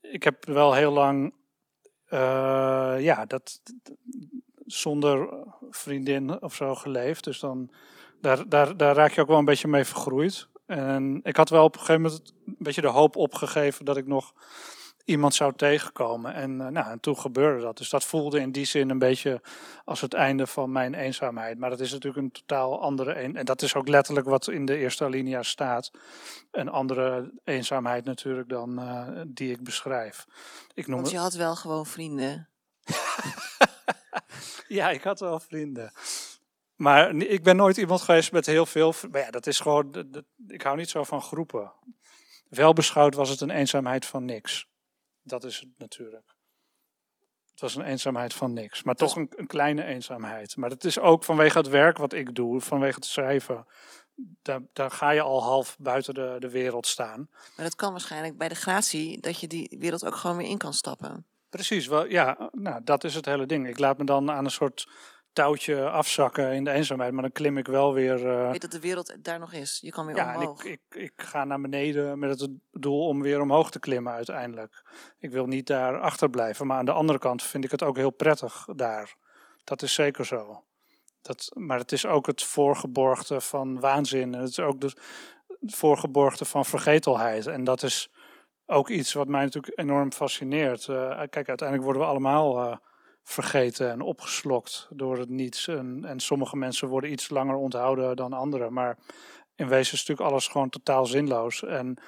ik heb wel heel lang, uh, ja, dat zonder vriendin of zo geleefd. Dus dan, daar, daar, daar raak je ook wel een beetje mee vergroeid. En ik had wel op een gegeven moment een beetje de hoop opgegeven dat ik nog iemand zou tegenkomen. En, uh, nou, en toen gebeurde dat. Dus dat voelde in die zin een beetje als het einde van mijn eenzaamheid. Maar dat is natuurlijk een totaal andere. Een, en dat is ook letterlijk wat in de eerste alinea staat. Een andere eenzaamheid natuurlijk dan uh, die ik beschrijf. Ik noem Want je had wel gewoon vrienden. ja, ik had wel vrienden. Maar ik ben nooit iemand geweest met heel veel. Maar ja, dat is gewoon. ik hou niet zo van groepen. Wel beschouwd was het een eenzaamheid van niks. Dat is het natuurlijk. Het was een eenzaamheid van niks. Maar toch een, een kleine eenzaamheid. Maar dat is ook vanwege het werk wat ik doe, vanwege het schrijven. Daar, daar, ga je al half buiten de, de wereld staan. Maar dat kan waarschijnlijk bij de gratie dat je die wereld ook gewoon weer in kan stappen. Precies, wel, ja, nou, dat is het hele ding. Ik laat me dan aan een soort touwtje afzakken in de eenzaamheid, maar dan klim ik wel weer. Uh... Weet dat de wereld daar nog is. Je kan weer ja, omhoog. Ja, ik, ik, ik ga naar beneden met het doel om weer omhoog te klimmen uiteindelijk. Ik wil niet daar achterblijven, maar aan de andere kant vind ik het ook heel prettig daar. Dat is zeker zo. Dat, maar het is ook het voorgeborgde van waanzin. En het is ook het voorgeborgde van vergetelheid. En dat is ook iets wat mij natuurlijk enorm fascineert. Uh, kijk, uiteindelijk worden we allemaal uh, vergeten en opgeslokt door het niets. En, en sommige mensen worden iets langer onthouden dan anderen. Maar in wezen is natuurlijk alles gewoon totaal zinloos. En,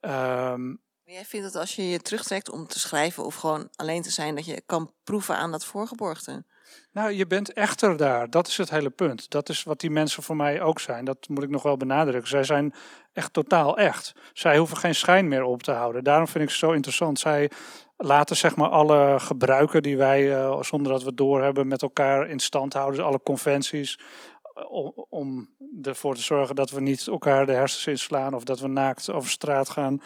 um, Jij vindt dat als je je terugtrekt om te schrijven of gewoon alleen te zijn, dat je kan proeven aan dat voorgeborgde? Nou, je bent echter daar. Dat is het hele punt. Dat is wat die mensen voor mij ook zijn. Dat moet ik nog wel benadrukken. Zij zijn echt totaal echt. Zij hoeven geen schijn meer op te houden. Daarom vind ik ze zo interessant. Zij laten zeg maar alle gebruiken die wij, uh, zonder dat we het doorhebben, met elkaar in stand houden. Dus alle conventies. Eh, om, ervoor te zorgen dat we niet elkaar de hersens inslaan of dat we naakt over straat gaan.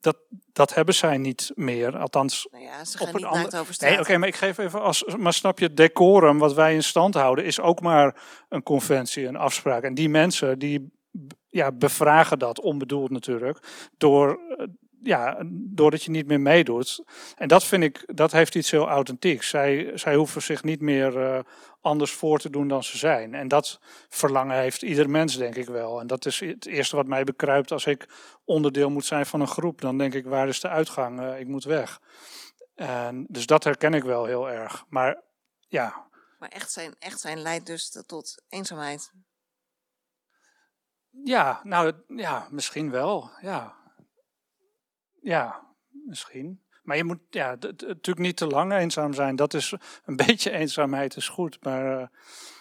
dat, dat hebben zij niet meer. Althans, Nou ja, ze op gaan een niet ander- over straat. Nee, oké, maar ik geef even als. Maar snap je, het decorum wat wij in stand houden, is ook maar een conventie, een afspraak. En die mensen die ja, bevragen dat, onbedoeld natuurlijk, door. Ja, doordat je niet meer meedoet. En dat vind ik, dat heeft iets heel authentieks. Zij, zij hoeven zich niet meer eh, anders voor te doen dan ze zijn. En dat verlangen heeft ieder mens, denk ik wel. En dat is het eerste wat mij bekruipt als ik onderdeel moet zijn van een groep. Dan denk ik, waar is de uitgang? Eh, ik moet weg. En, dus dat herken ik wel heel erg. Maar ja, Maar echt zijn, echt zijn leidt dus tot eenzaamheid. ja, nou ja, misschien wel. Ja, ja misschien. Maar je moet ja, natuurlijk niet te lang eenzaam zijn. Dat is een beetje eenzaamheid is goed. Maar eh,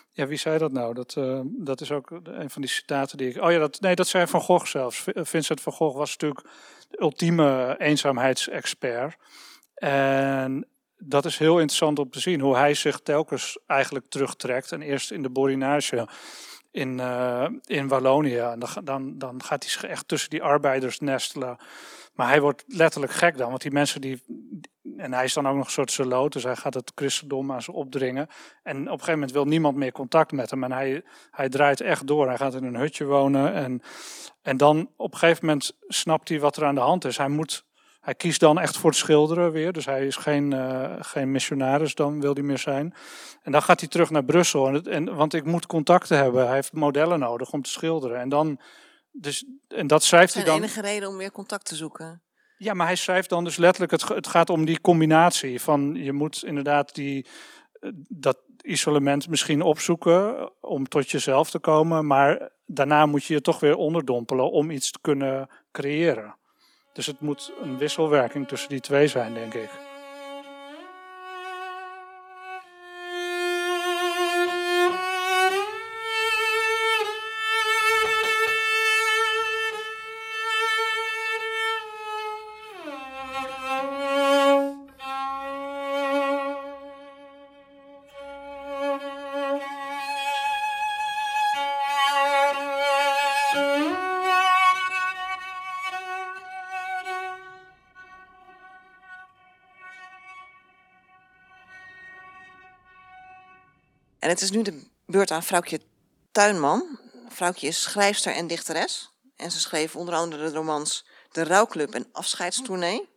ja, wie zei dat nou? Dat, eh, dat is ook een van die citaten die ik. Oh ja, dat, nee, dat zei Van Gogh zelfs. Vincent van Gogh was natuurlijk de ultieme eenzaamheidsexpert. En dat is heel interessant om te zien hoe hij zich telkens eigenlijk terugtrekt. En eerst in de Borinage in, eh, in Wallonië. En dan, dan, dan gaat hij zich echt tussen die arbeiders nestelen. Maar hij wordt letterlijk gek dan, want die mensen die. En hij is dan ook nog een soort zeloot, dus hij gaat het christendom aan ze opdringen. En op een gegeven moment wil niemand meer contact met hem. En hij, hij draait echt door. Hij gaat in een hutje wonen. En, en dan op een gegeven moment snapt hij wat er aan de hand is. Hij, moet, hij kiest dan echt voor het schilderen weer. Dus hij is geen, eh, geen missionaris, dan wil hij meer zijn. En dan gaat hij terug naar Brussel. En, en, want ik moet contacten hebben. Hij heeft modellen nodig om te schilderen. En, dan, dus, en dat schrijft hij dan. enige reden om weer contact te zoeken. Ja, maar hij schrijft dan dus letterlijk, het, het gaat om die combinatie van je moet inderdaad die, eh, dat isolement misschien opzoeken eh, om tot jezelf te komen, maar daarna moet je je toch weer onderdompelen om iets te kunnen creëren. Dus het moet een wisselwerking tussen die twee zijn, denk ik. Het is nu de beurt aan vrouwtje Tuinman. Vrouwtje is schrijfster en dichteres. En ze schreef onder andere de romans De Rouwclub en Afscheidstournee.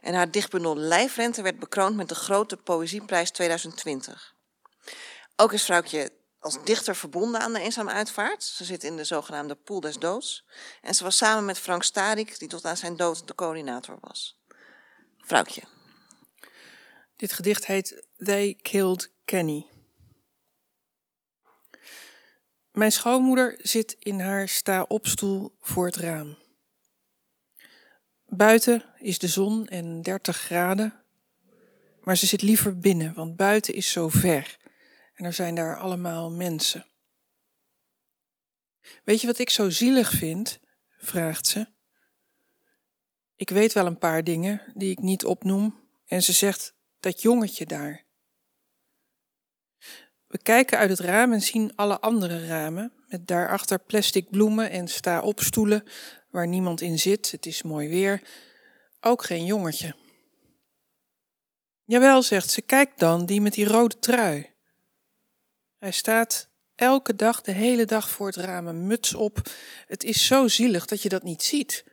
En haar dichtbundel Lijfrente werd bekroond met de Grote Poëzieprijs 2020. Ook is vrouwtje als dichter verbonden aan de eenzame uitvaart. Ze zit in de zogenaamde Pool des Doods. En ze was samen met Frank Starik, die tot aan zijn dood de coördinator was. Vrouwtje. Dit gedicht heet They Killed Kenny. Mijn schoonmoeder zit in haar sta-opstoel voor het raam. Buiten is de zon en 30 graden, maar ze zit liever binnen, want buiten is zo ver en er zijn daar allemaal mensen. Weet je wat ik zo zielig vind? vraagt ze. Ik weet wel een paar dingen die ik niet opnoem en ze zegt dat jongetje daar. We kijken uit het raam en zien alle andere ramen, met daarachter plastic bloemen en sta-opstoelen waar niemand in zit. Het is mooi weer. Ook geen jongetje. Jawel, zegt ze, kijk dan, die met die rode trui. Hij staat elke dag, de hele dag voor het raam, een muts op. Het is zo zielig dat je dat niet ziet.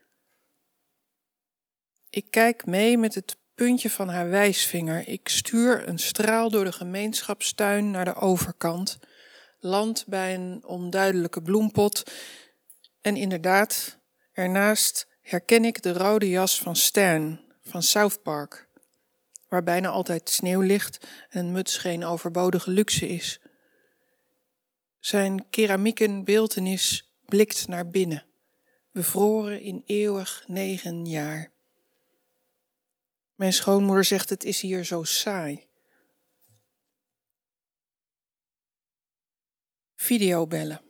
Ik kijk mee met het puntje van haar wijsvinger. Ik stuur een straal door de gemeenschapstuin naar de overkant, land bij een onduidelijke bloempot. En inderdaad, ernaast herken ik de rode jas van Stern van South Park, waar bijna altijd sneeuw ligt en muts geen overbodige luxe is. Zijn keramieken beeltenis blikt naar binnen, bevroren in eeuwig negen jaar. Mijn schoonmoeder zegt: Het is hier zo saai. Videobellen.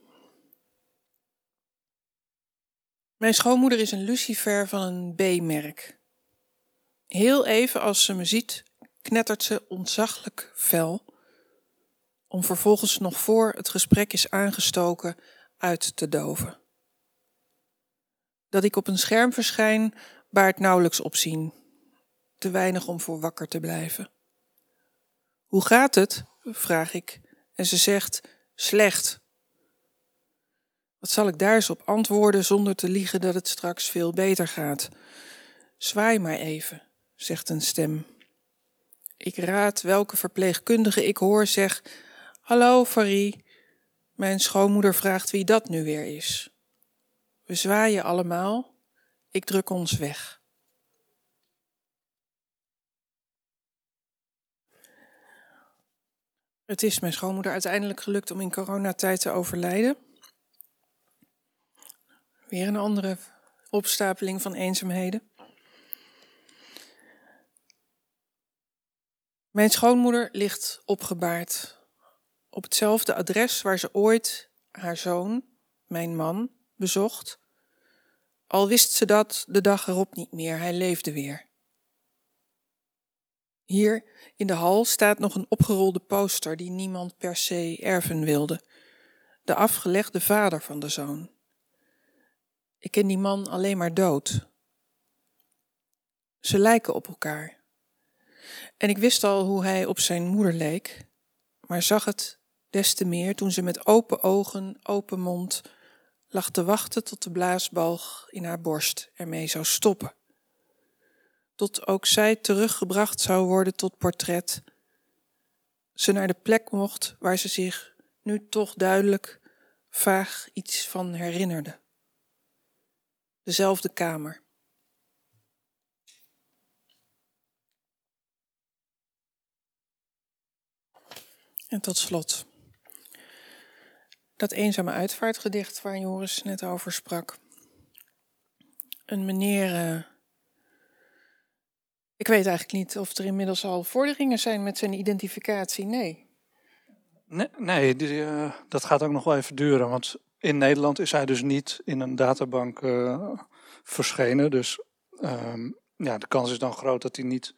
Mijn schoonmoeder is een lucifer van een B-merk. Heel even als ze me ziet, knettert ze ontzaglijk fel, om vervolgens nog voor het gesprek is aangestoken uit te doven. Dat ik op een scherm verschijn baart nauwelijks opzien, te weinig om voor wakker te blijven. Hoe gaat het? vraag ik, en ze zegt: slecht. Wat zal ik daar eens op antwoorden zonder te liegen dat het straks veel beter gaat? Zwaai maar even, zegt een stem. Ik raad welke verpleegkundige ik hoor zeg: Hallo, Farie. Mijn schoonmoeder vraagt wie dat nu weer is. We zwaaien allemaal. Ik druk ons weg. Het is mijn schoonmoeder uiteindelijk gelukt om in coronatijd te overlijden. Weer een andere opstapeling van eenzaamheden. Mijn schoonmoeder ligt opgebaard op hetzelfde adres waar ze ooit haar zoon, mijn man, bezocht. Al wist ze dat de dag erop niet meer, hij leefde weer. Hier in de hal staat nog een opgerolde poster die niemand per se erven wilde. De afgelegde vader van de zoon. Ik ken die man alleen maar dood. Ze lijken op elkaar. En ik wist al hoe hij op zijn moeder leek, maar zag het des te meer toen ze met open ogen, open mond lag te wachten tot de blaasbalg in haar borst ermee zou stoppen. Tot ook zij teruggebracht zou worden tot portret. Ze naar de plek mocht waar ze zich nu toch duidelijk vaag iets van herinnerde. Dezelfde kamer. En tot slot. Dat eenzame uitvaartgedicht waar Joris net over sprak. Een meneer. Ik weet eigenlijk niet of er inmiddels al vorderingen zijn met zijn identificatie. Nee. Nee, nee die, uh, dat gaat ook nog wel even duren. Want in Nederland is hij dus niet in een databank uh, verschenen. Dus um, ja, de kans is dan groot dat hij niet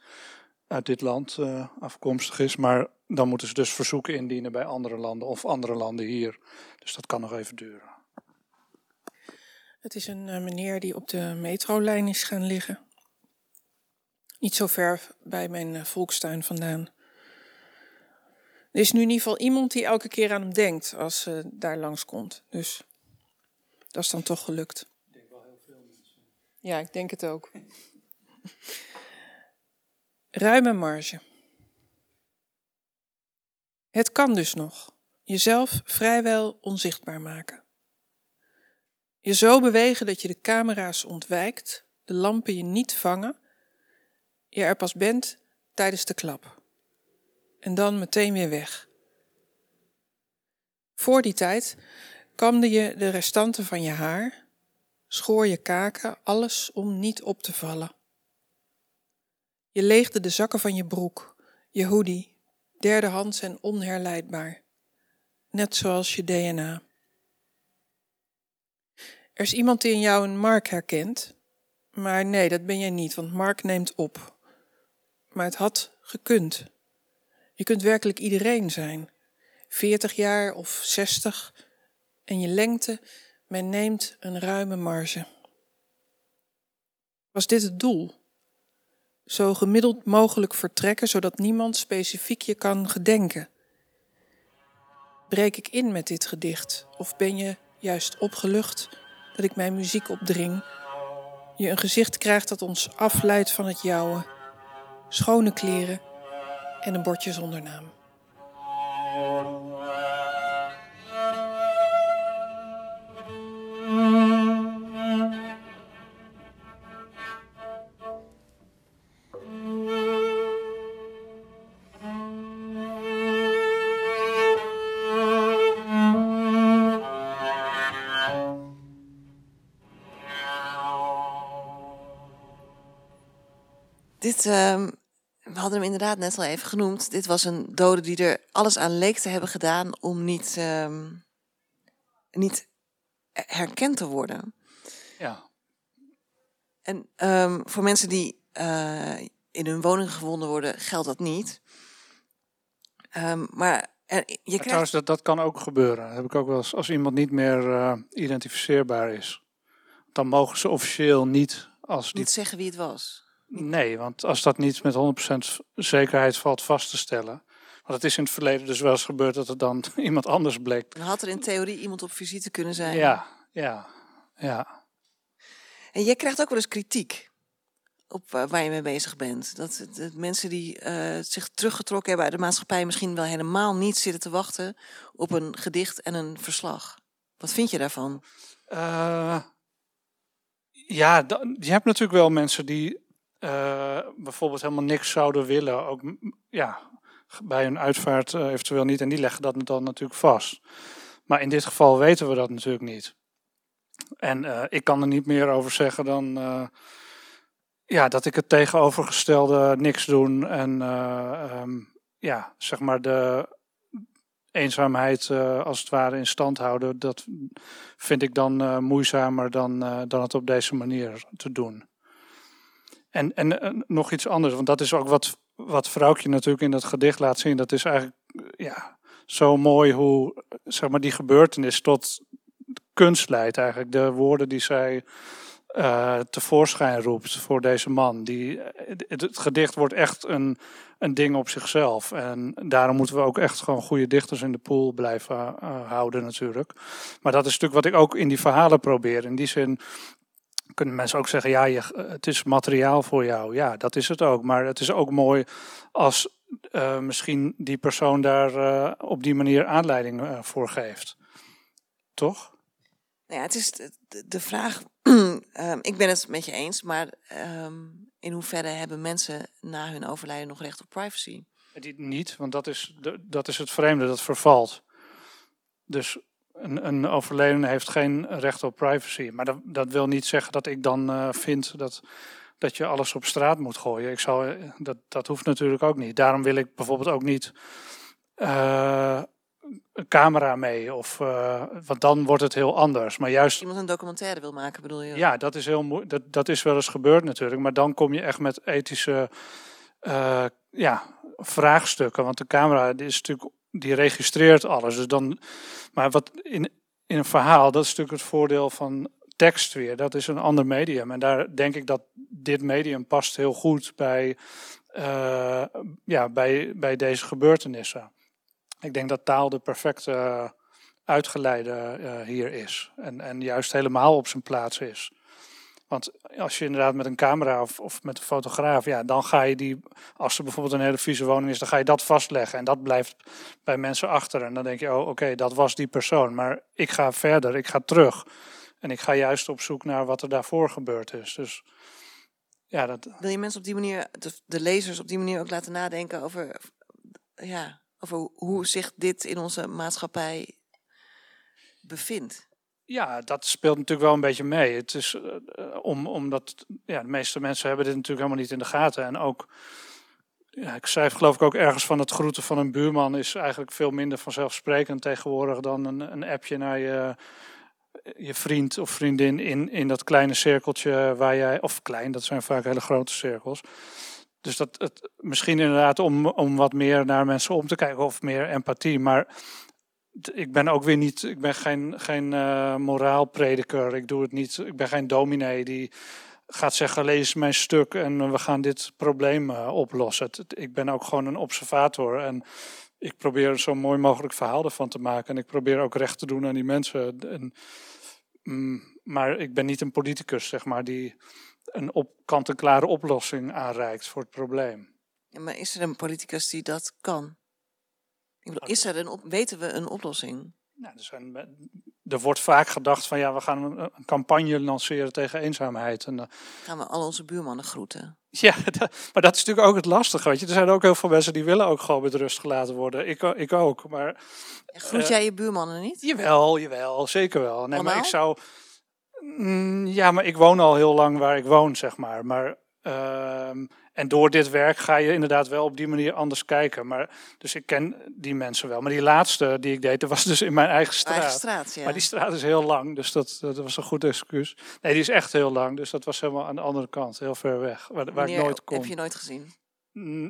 uit dit land afkomstig is. Maar dan moeten ze dus verzoeken indienen bij andere landen of andere landen hier. Dus dat kan nog even duren. Het is een meneer die op de metrolijn is gaan liggen. Niet zo ver bij mijn uh, volkstuin vandaan. Er is nu in ieder geval iemand die elke keer aan hem denkt als ze daar langskomt. Dus dat is dan toch gelukt. Ik denk wel heel veel mensen. Ja, ik denk het ook. Ruime marge. Het kan dus nog. Jezelf vrijwel onzichtbaar maken. Je zo bewegen dat je de camera's ontwijkt, de lampen je niet vangen, je er pas bent tijdens de klap. En dan meteen weer weg. Voor die tijd kamde je de restanten van je haar, schoor je kaken, alles om niet op te vallen. Je leegde de zakken van je broek, je hoodie, derdehands en onherleidbaar, net zoals je DNA. Er is iemand die in jou een Mark herkent, maar nee, dat ben jij niet, want Mark neemt op. Maar het had gekund. Je kunt werkelijk iedereen zijn, 40 jaar of 60, en je lengte, men neemt een ruime marge. Was dit het doel? zo gemiddeld mogelijk vertrekken, zodat niemand specifiek je kan gedenken. Breek ik in met dit gedicht, of ben je juist opgelucht dat ik mijn muziek opdring, je een gezicht krijgt dat ons afleidt van het jouwe, schone kleren en een bordje zonder naam. Dit, uh, we hadden hem inderdaad net al even genoemd. Dit was een dode die er alles aan leek te hebben gedaan om niet, uh, niet herkend te worden. Ja. En um, voor mensen die uh, in hun woning gewonden worden, geldt dat niet. Um, maar er, je krijgt... Trouwens, dat, dat kan ook gebeuren. Dat heb ik ook wel eens, als iemand niet meer uh, identificeerbaar is. Dan mogen ze officieel niet Als die... Niet zeggen wie het was. Nee, want als dat niet met 100% zekerheid valt vast te stellen. Want het is in het verleden dus wel eens gebeurd dat het dan iemand anders bleek. Dan had er in theorie iemand op visite kunnen zijn. Ja, ja, ja. En jij krijgt ook wel eens kritiek op eh, waar je mee bezig bent. Dat, mensen die eh, zich teruggetrokken hebben uit de maatschappij misschien wel helemaal niet zitten te wachten op een gedicht en een verslag. Wat vind je daarvan? Eh, ja, je hebt natuurlijk wel mensen die eh, bijvoorbeeld helemaal niks zouden willen. Ook ja, bij een uitvaart eh, eventueel niet. En die leggen dat dan natuurlijk vast. Maar in dit geval weten we dat natuurlijk niet. En eh, ik kan er niet meer over zeggen dan ja, dat ik het tegenovergestelde niks doen en eh, ehm, ja, zeg maar de eenzaamheid als het ware in stand houden. Dat vind ik dan moeizamer dan, dan het op deze manier te doen. En, en nog iets anders, want dat is ook wat, wat Vrouwtje natuurlijk in dat gedicht laat zien. Dat is eigenlijk eh, ja, zo mooi hoe zeg maar, die gebeurtenis tot kunst leidt eigenlijk. De woorden die zij eh, tevoorschijn roept voor deze man. Die, eh, het, gedicht wordt echt een, een ding op zichzelf. En daarom moeten we ook echt gewoon goede dichters in de pool blijven houden natuurlijk. Maar dat is natuurlijk wat ik ook in die verhalen probeer. In die zin kunnen mensen ook zeggen, ja, je, het is materiaal voor jou. Ja, dat is het ook. Maar het is ook mooi als eh, misschien die persoon daar eh, op die manier aanleiding eh, voor geeft. Toch? Nou ja, het is de, vraag. ehm, ik ben het met je eens, maar ehm, in hoeverre hebben mensen na hun overlijden nog recht op privacy? Niet, want dat is, de, dat is het vreemde, dat vervalt. Dus een, een overledene heeft geen recht op privacy. Maar dat, dat wil niet zeggen dat ik dan eh, vind dat, dat je alles op straat moet gooien. Ik zal, eh, dat, dat hoeft natuurlijk ook niet. Daarom wil ik bijvoorbeeld ook niet eh, een camera mee. Of, eh, want dan wordt het heel anders. Maar juist Als iemand een documentaire wil maken, bedoel je? ja, dat is heel dat, dat is wel eens gebeurd natuurlijk. Maar dan kom je echt met ethische ja, vraagstukken. Want de camera is natuurlijk, die registreert alles. Dus dan, maar wat in, in een verhaal, dat is natuurlijk het voordeel van tekst weer. Dat is een ander medium. En daar denk ik dat dit medium past heel goed bij, eh, ja, bij, bij deze gebeurtenissen. Ik denk dat taal de perfecte eh, uitgeleide eh, hier is. En, en juist helemaal op zijn plaats is. Want als je inderdaad met een camera of, of met een fotograaf, ja, dan ga je die, als er bijvoorbeeld een hele vieze woning is, dan ga je dat vastleggen. En dat blijft bij mensen achter. En dan denk je, oh oké, dat was die persoon. Maar ik ga verder, ik ga terug. En ik ga juist op zoek naar wat er daarvoor gebeurd is. Dus ja, dat, Wil je mensen op die manier, de, de lezers op die manier ook laten nadenken over, ja, over hoe zich dit in onze maatschappij bevindt? Ja, dat speelt natuurlijk wel een beetje mee. Het is eh, eh, om, omdat ja, de meeste mensen hebben dit natuurlijk helemaal niet in de gaten. En ook, ja, ik schrijf geloof ik ook ergens van het groeten van een buurman is eigenlijk veel minder vanzelfsprekend tegenwoordig dan een, een appje naar je, je vriend of vriendin in, in dat kleine cirkeltje waar jij, of klein, dat zijn vaak hele grote cirkels. Dus dat het misschien inderdaad om, om wat meer naar mensen om te kijken of meer empathie. Maar ik ben ook weer niet, ik ben geen, geen eh, moraalprediker. Ik doe het niet, ik ben geen dominee die gaat zeggen: lees mijn stuk en we gaan dit probleem eh, oplossen. Ik ben ook gewoon een observator en ik probeer zo mooi mogelijk verhaal ervan te maken. En ik probeer ook recht te doen aan die mensen. En, mm, maar ik ben niet een politicus, zeg maar, die een op, kant-en-klare oplossing aanreikt voor het probleem. Maar is er een politicus die dat kan? Ik bedoel, is er een op, weten we een oplossing? Nou, er, zijn, er wordt vaak gedacht van ja, we gaan een, een campagne lanceren tegen eenzaamheid. En, eh, Gaan we al onze buurmannen groeten? ja, dat- maar dat is natuurlijk ook het lastige. Weet je. Er zijn ook heel veel mensen die willen ook gewoon met rust gelaten worden. Ik, o- ik ook. Maar Groet Eh, jij je buurmannen niet? jawel, jawel, zeker wel. Nee, maar ik zou. Mm, ja, maar ik woon al heel lang waar ik woon, zeg maar. Maar. ehm, en door dit werk ga je inderdaad wel op die manier anders kijken. Maar, dus ik ken die mensen wel. Maar die laatste die ik deed, dat was dus in mijn eigen straat. Eigen straat, ja. Maar die straat is heel lang, dus dat, dat was een goed excuus. Nee, die is echt heel lang, dus dat was helemaal aan de andere kant, heel ver weg, waar, waar ik nooit kom. Heb je nooit gezien?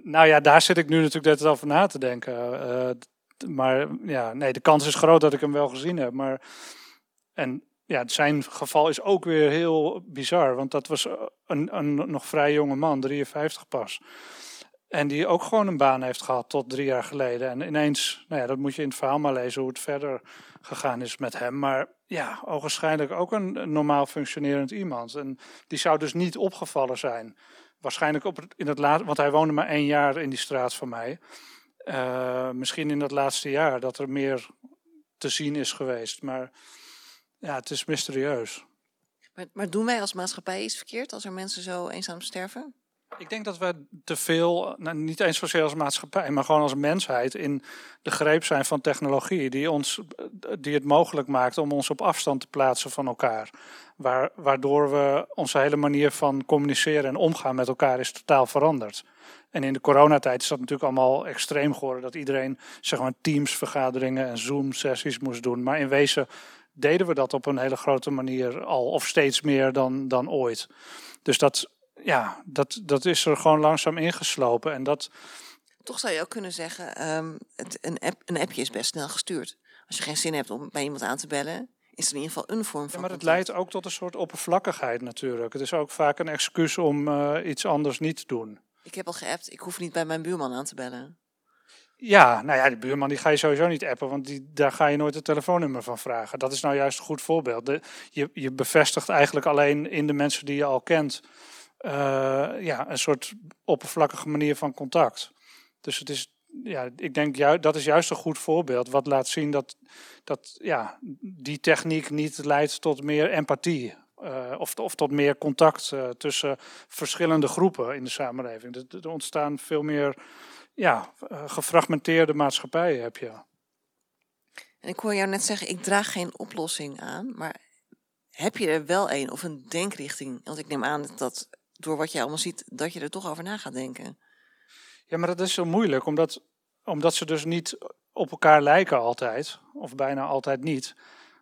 Nou ja, daar zit ik nu natuurlijk net over na te denken. eh, maar ja, nee, de kans is groot dat ik hem wel gezien heb. Maar, en ja, zijn geval is ook weer heel bizar. Want dat was een, een nog vrij jonge man, 53 pas. En die ook gewoon een baan heeft gehad tot drie jaar geleden. En ineens, nou ja, dat moet je in het verhaal maar lezen hoe het verder gegaan is met hem. Maar ja, ogenschijnlijk ook een, normaal functionerend iemand. En die zou dus niet opgevallen zijn. Waarschijnlijk op in het laatste, want hij woonde maar één jaar in die straat van mij. Uh, misschien in dat laatste jaar dat er meer te zien is geweest. Maar ja, het is mysterieus. Maar, maar doen wij als maatschappij iets verkeerd als er mensen zo eenzaam sterven? Ik denk dat we te veel, nou, niet eens zozeer als maatschappij, maar gewoon als mensheid in de greep zijn van technologie die, ons, die het mogelijk maakt om ons op afstand te plaatsen van elkaar. Waar, waardoor we onze hele manier van communiceren en omgaan met elkaar is totaal veranderd. En in de coronatijd is dat natuurlijk allemaal extreem geworden. Dat iedereen zeg maar Teams-vergaderingen en Zoom-sessies moest doen. Maar in wezen deden we dat op een hele grote manier al, of steeds meer dan, dan ooit. Dus dat, ja, dat, dat is er gewoon langzaam ingeslopen. En dat... Toch zou je ook kunnen zeggen, um, het, een, app, een appje is best snel gestuurd. Als je geen zin hebt om bij iemand aan te bellen, is er in ieder geval een vorm van. Ja, maar het leidt ook tot een soort oppervlakkigheid natuurlijk. Het is ook vaak een excuus om uh, iets anders niet te doen. Ik heb al geappt, ik hoef niet bij mijn buurman aan te bellen. Ja, nou ja, de buurman die ga je sowieso niet appen, want die, daar ga je nooit het telefoonnummer van vragen. Dat is nou juist een goed voorbeeld. De, je, je bevestigt eigenlijk alleen in de mensen die je al kent uh, ja, een soort oppervlakkige manier van contact. Dus het is, ja, ik denk dat is juist een goed voorbeeld wat laat zien dat, dat ja, die techniek niet leidt tot meer empathie. Uh, of, of tot meer contact uh, tussen verschillende groepen in de samenleving. Er ontstaan veel meer ja, gefragmenteerde maatschappijen heb je. En ik hoor jou net zeggen, ik draag geen oplossing aan, maar heb je er wel een of een denkrichting? Want ik neem aan dat door wat je allemaal ziet, dat je er toch over na gaat denken. Ja, maar dat is zo moeilijk, omdat, omdat ze dus niet op elkaar lijken altijd, of bijna altijd niet.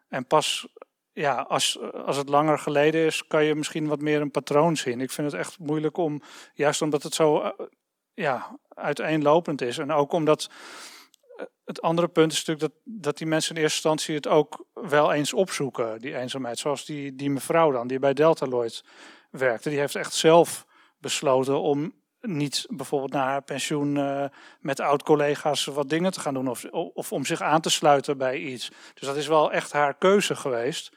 En pas ja, als, als het langer geleden is, kan je misschien wat meer een patroon zien. Ik vind het echt moeilijk om, juist omdat het zo uh, ja, uiteenlopend is. En ook omdat eh, het andere punt is natuurlijk dat, dat die mensen in eerste instantie het ook wel eens opzoeken, die eenzaamheid. Zoals die, die mevrouw dan, die bij Deltaloid werkte. Die heeft echt zelf besloten om niet bijvoorbeeld na haar pensioen uh, met oud-collega's wat dingen te gaan doen of, of om zich aan te sluiten bij iets. Dus dat is wel echt haar keuze geweest.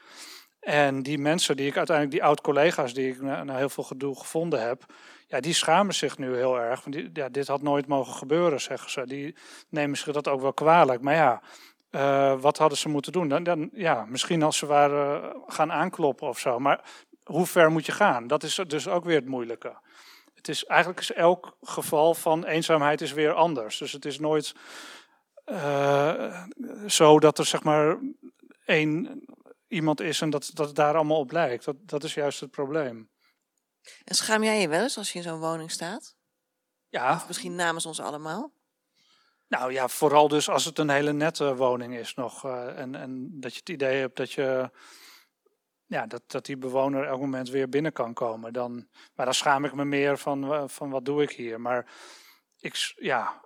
En die mensen die ik uiteindelijk, die oud-collega's die ik na, na, heel veel gedoe gevonden heb, ja, die schamen zich nu heel erg. Want ja, dit had nooit mogen gebeuren, zeggen ze. Die nemen zich dat ook wel kwalijk. Maar ja, uh, wat hadden ze moeten doen? Dan, dan, ja, misschien als ze waren gaan aankloppen of zo. Maar hoe ver moet je gaan? Dat is dus ook weer het moeilijke. Het is eigenlijk is elk geval van eenzaamheid is weer anders. Dus het is nooit uh, zo dat er zeg maar één iemand is en dat, dat het daar allemaal op lijkt. Dat, dat is juist het probleem. En schaam jij je wel eens als je in zo'n woning staat? Ja. Of misschien namens ons allemaal? Nou ja, vooral dus als het een hele nette woning is nog. Uh, en, en dat je het idee hebt dat je ja, dat, dat die bewoner elk moment weer binnen kan komen. Dan, maar dan schaam ik me meer van, van wat doe ik hier. Maar ik, ja,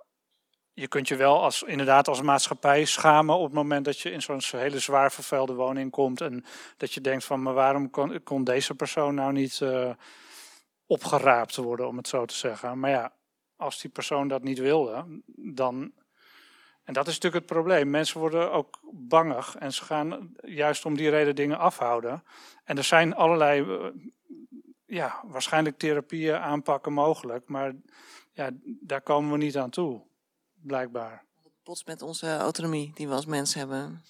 je kunt je wel als, inderdaad als maatschappij schamen op het moment dat je in zo'n hele zwaar vervuilde woning komt. En dat je denkt van, maar waarom kon, kon deze persoon nou niet uh, opgeraapt worden, om het zo te zeggen. Maar ja, als die persoon dat niet wilde, dan en dat is natuurlijk het probleem. Mensen worden ook bangig en ze gaan juist om die reden dingen afhouden. En er zijn allerlei, eh, ja, waarschijnlijk therapieën, aanpakken mogelijk. Maar ja, daar komen we niet aan toe, blijkbaar. Het met onze autonomie die we als mens hebben.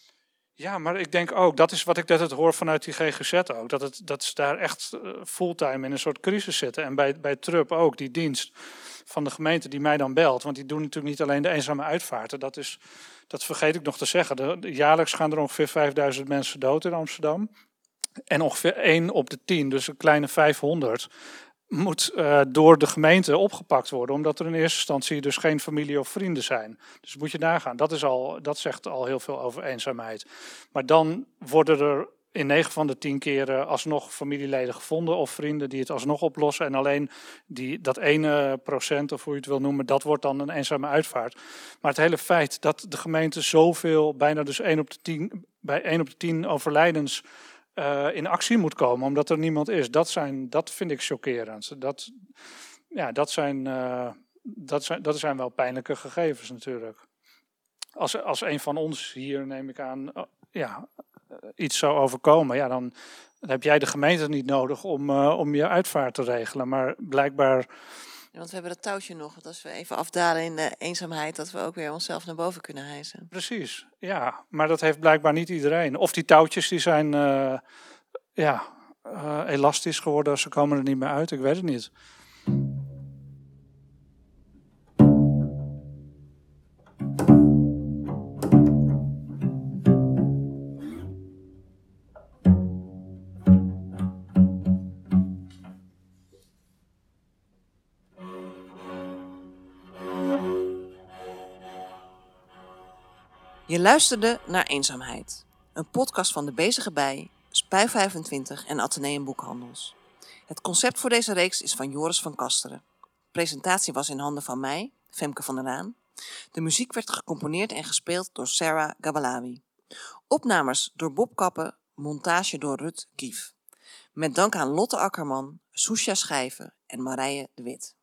Ja, maar ik denk ook, dat is wat ik net hoor vanuit die GGZ ook, dat, het, dat ze daar echt eh, fulltime in een soort crisis zitten. En bij, bij TRUP ook, die dienst van de gemeente die mij dan belt. Want die doen natuurlijk niet alleen de eenzame uitvaarten. Dat, is, dat vergeet ik nog te zeggen. Jaarlijks gaan er ongeveer 5000 mensen dood in Amsterdam. En ongeveer 1 op de 10, dus een kleine 500, moet uh, door de gemeente opgepakt worden. Omdat er in eerste instantie dus geen familie of vrienden zijn. Dus moet je nagaan. Dat, is al, dat zegt al heel veel over eenzaamheid. Maar dan worden er in 9 van de 10 keren alsnog familieleden gevonden of vrienden die het alsnog oplossen. En alleen die, dat ene procent, of hoe je het wil noemen, dat wordt dan een eenzame uitvaart. Maar het hele feit dat de gemeente zoveel, bijna dus 1 op de 10, bij 1 op de 10 overlijdens eh, in actie moet komen omdat er niemand is. Dat, zijn, dat vind ik chockerend. Dat, ja, dat, zijn, uh, dat, zijn, dat zijn wel pijnlijke gegevens natuurlijk. Als, als een van ons hier, neem ik aan, uh, ja, iets zou overkomen, ja, dan, dan, heb jij de gemeente niet nodig om, om je uitvaart te regelen. Maar blijkbaar want we hebben dat touwtje nog. Dat als we even afdalen in de eenzaamheid, dat we ook weer onszelf naar boven kunnen hijsen. Precies, ja. Maar dat heeft blijkbaar niet iedereen. Of die touwtjes die zijn uh, ja, uh, elastisch geworden, ze komen er niet meer uit. Ik weet het niet. Je luisterde naar Eenzaamheid, een podcast van de Bezige Bij, Spui 25 en Atheneum Boekhandels. Het concept voor deze reeks is van Joris van Kasteren. De presentatie was in handen van mij, Femke van der Raan. De muziek werd gecomponeerd en gespeeld door Sarah Gabalawi. Opnames door Bob Kappen, montage door Rut Kief. Met dank aan Lotte Akkerman, Soesja Schijven en Marije de Wit.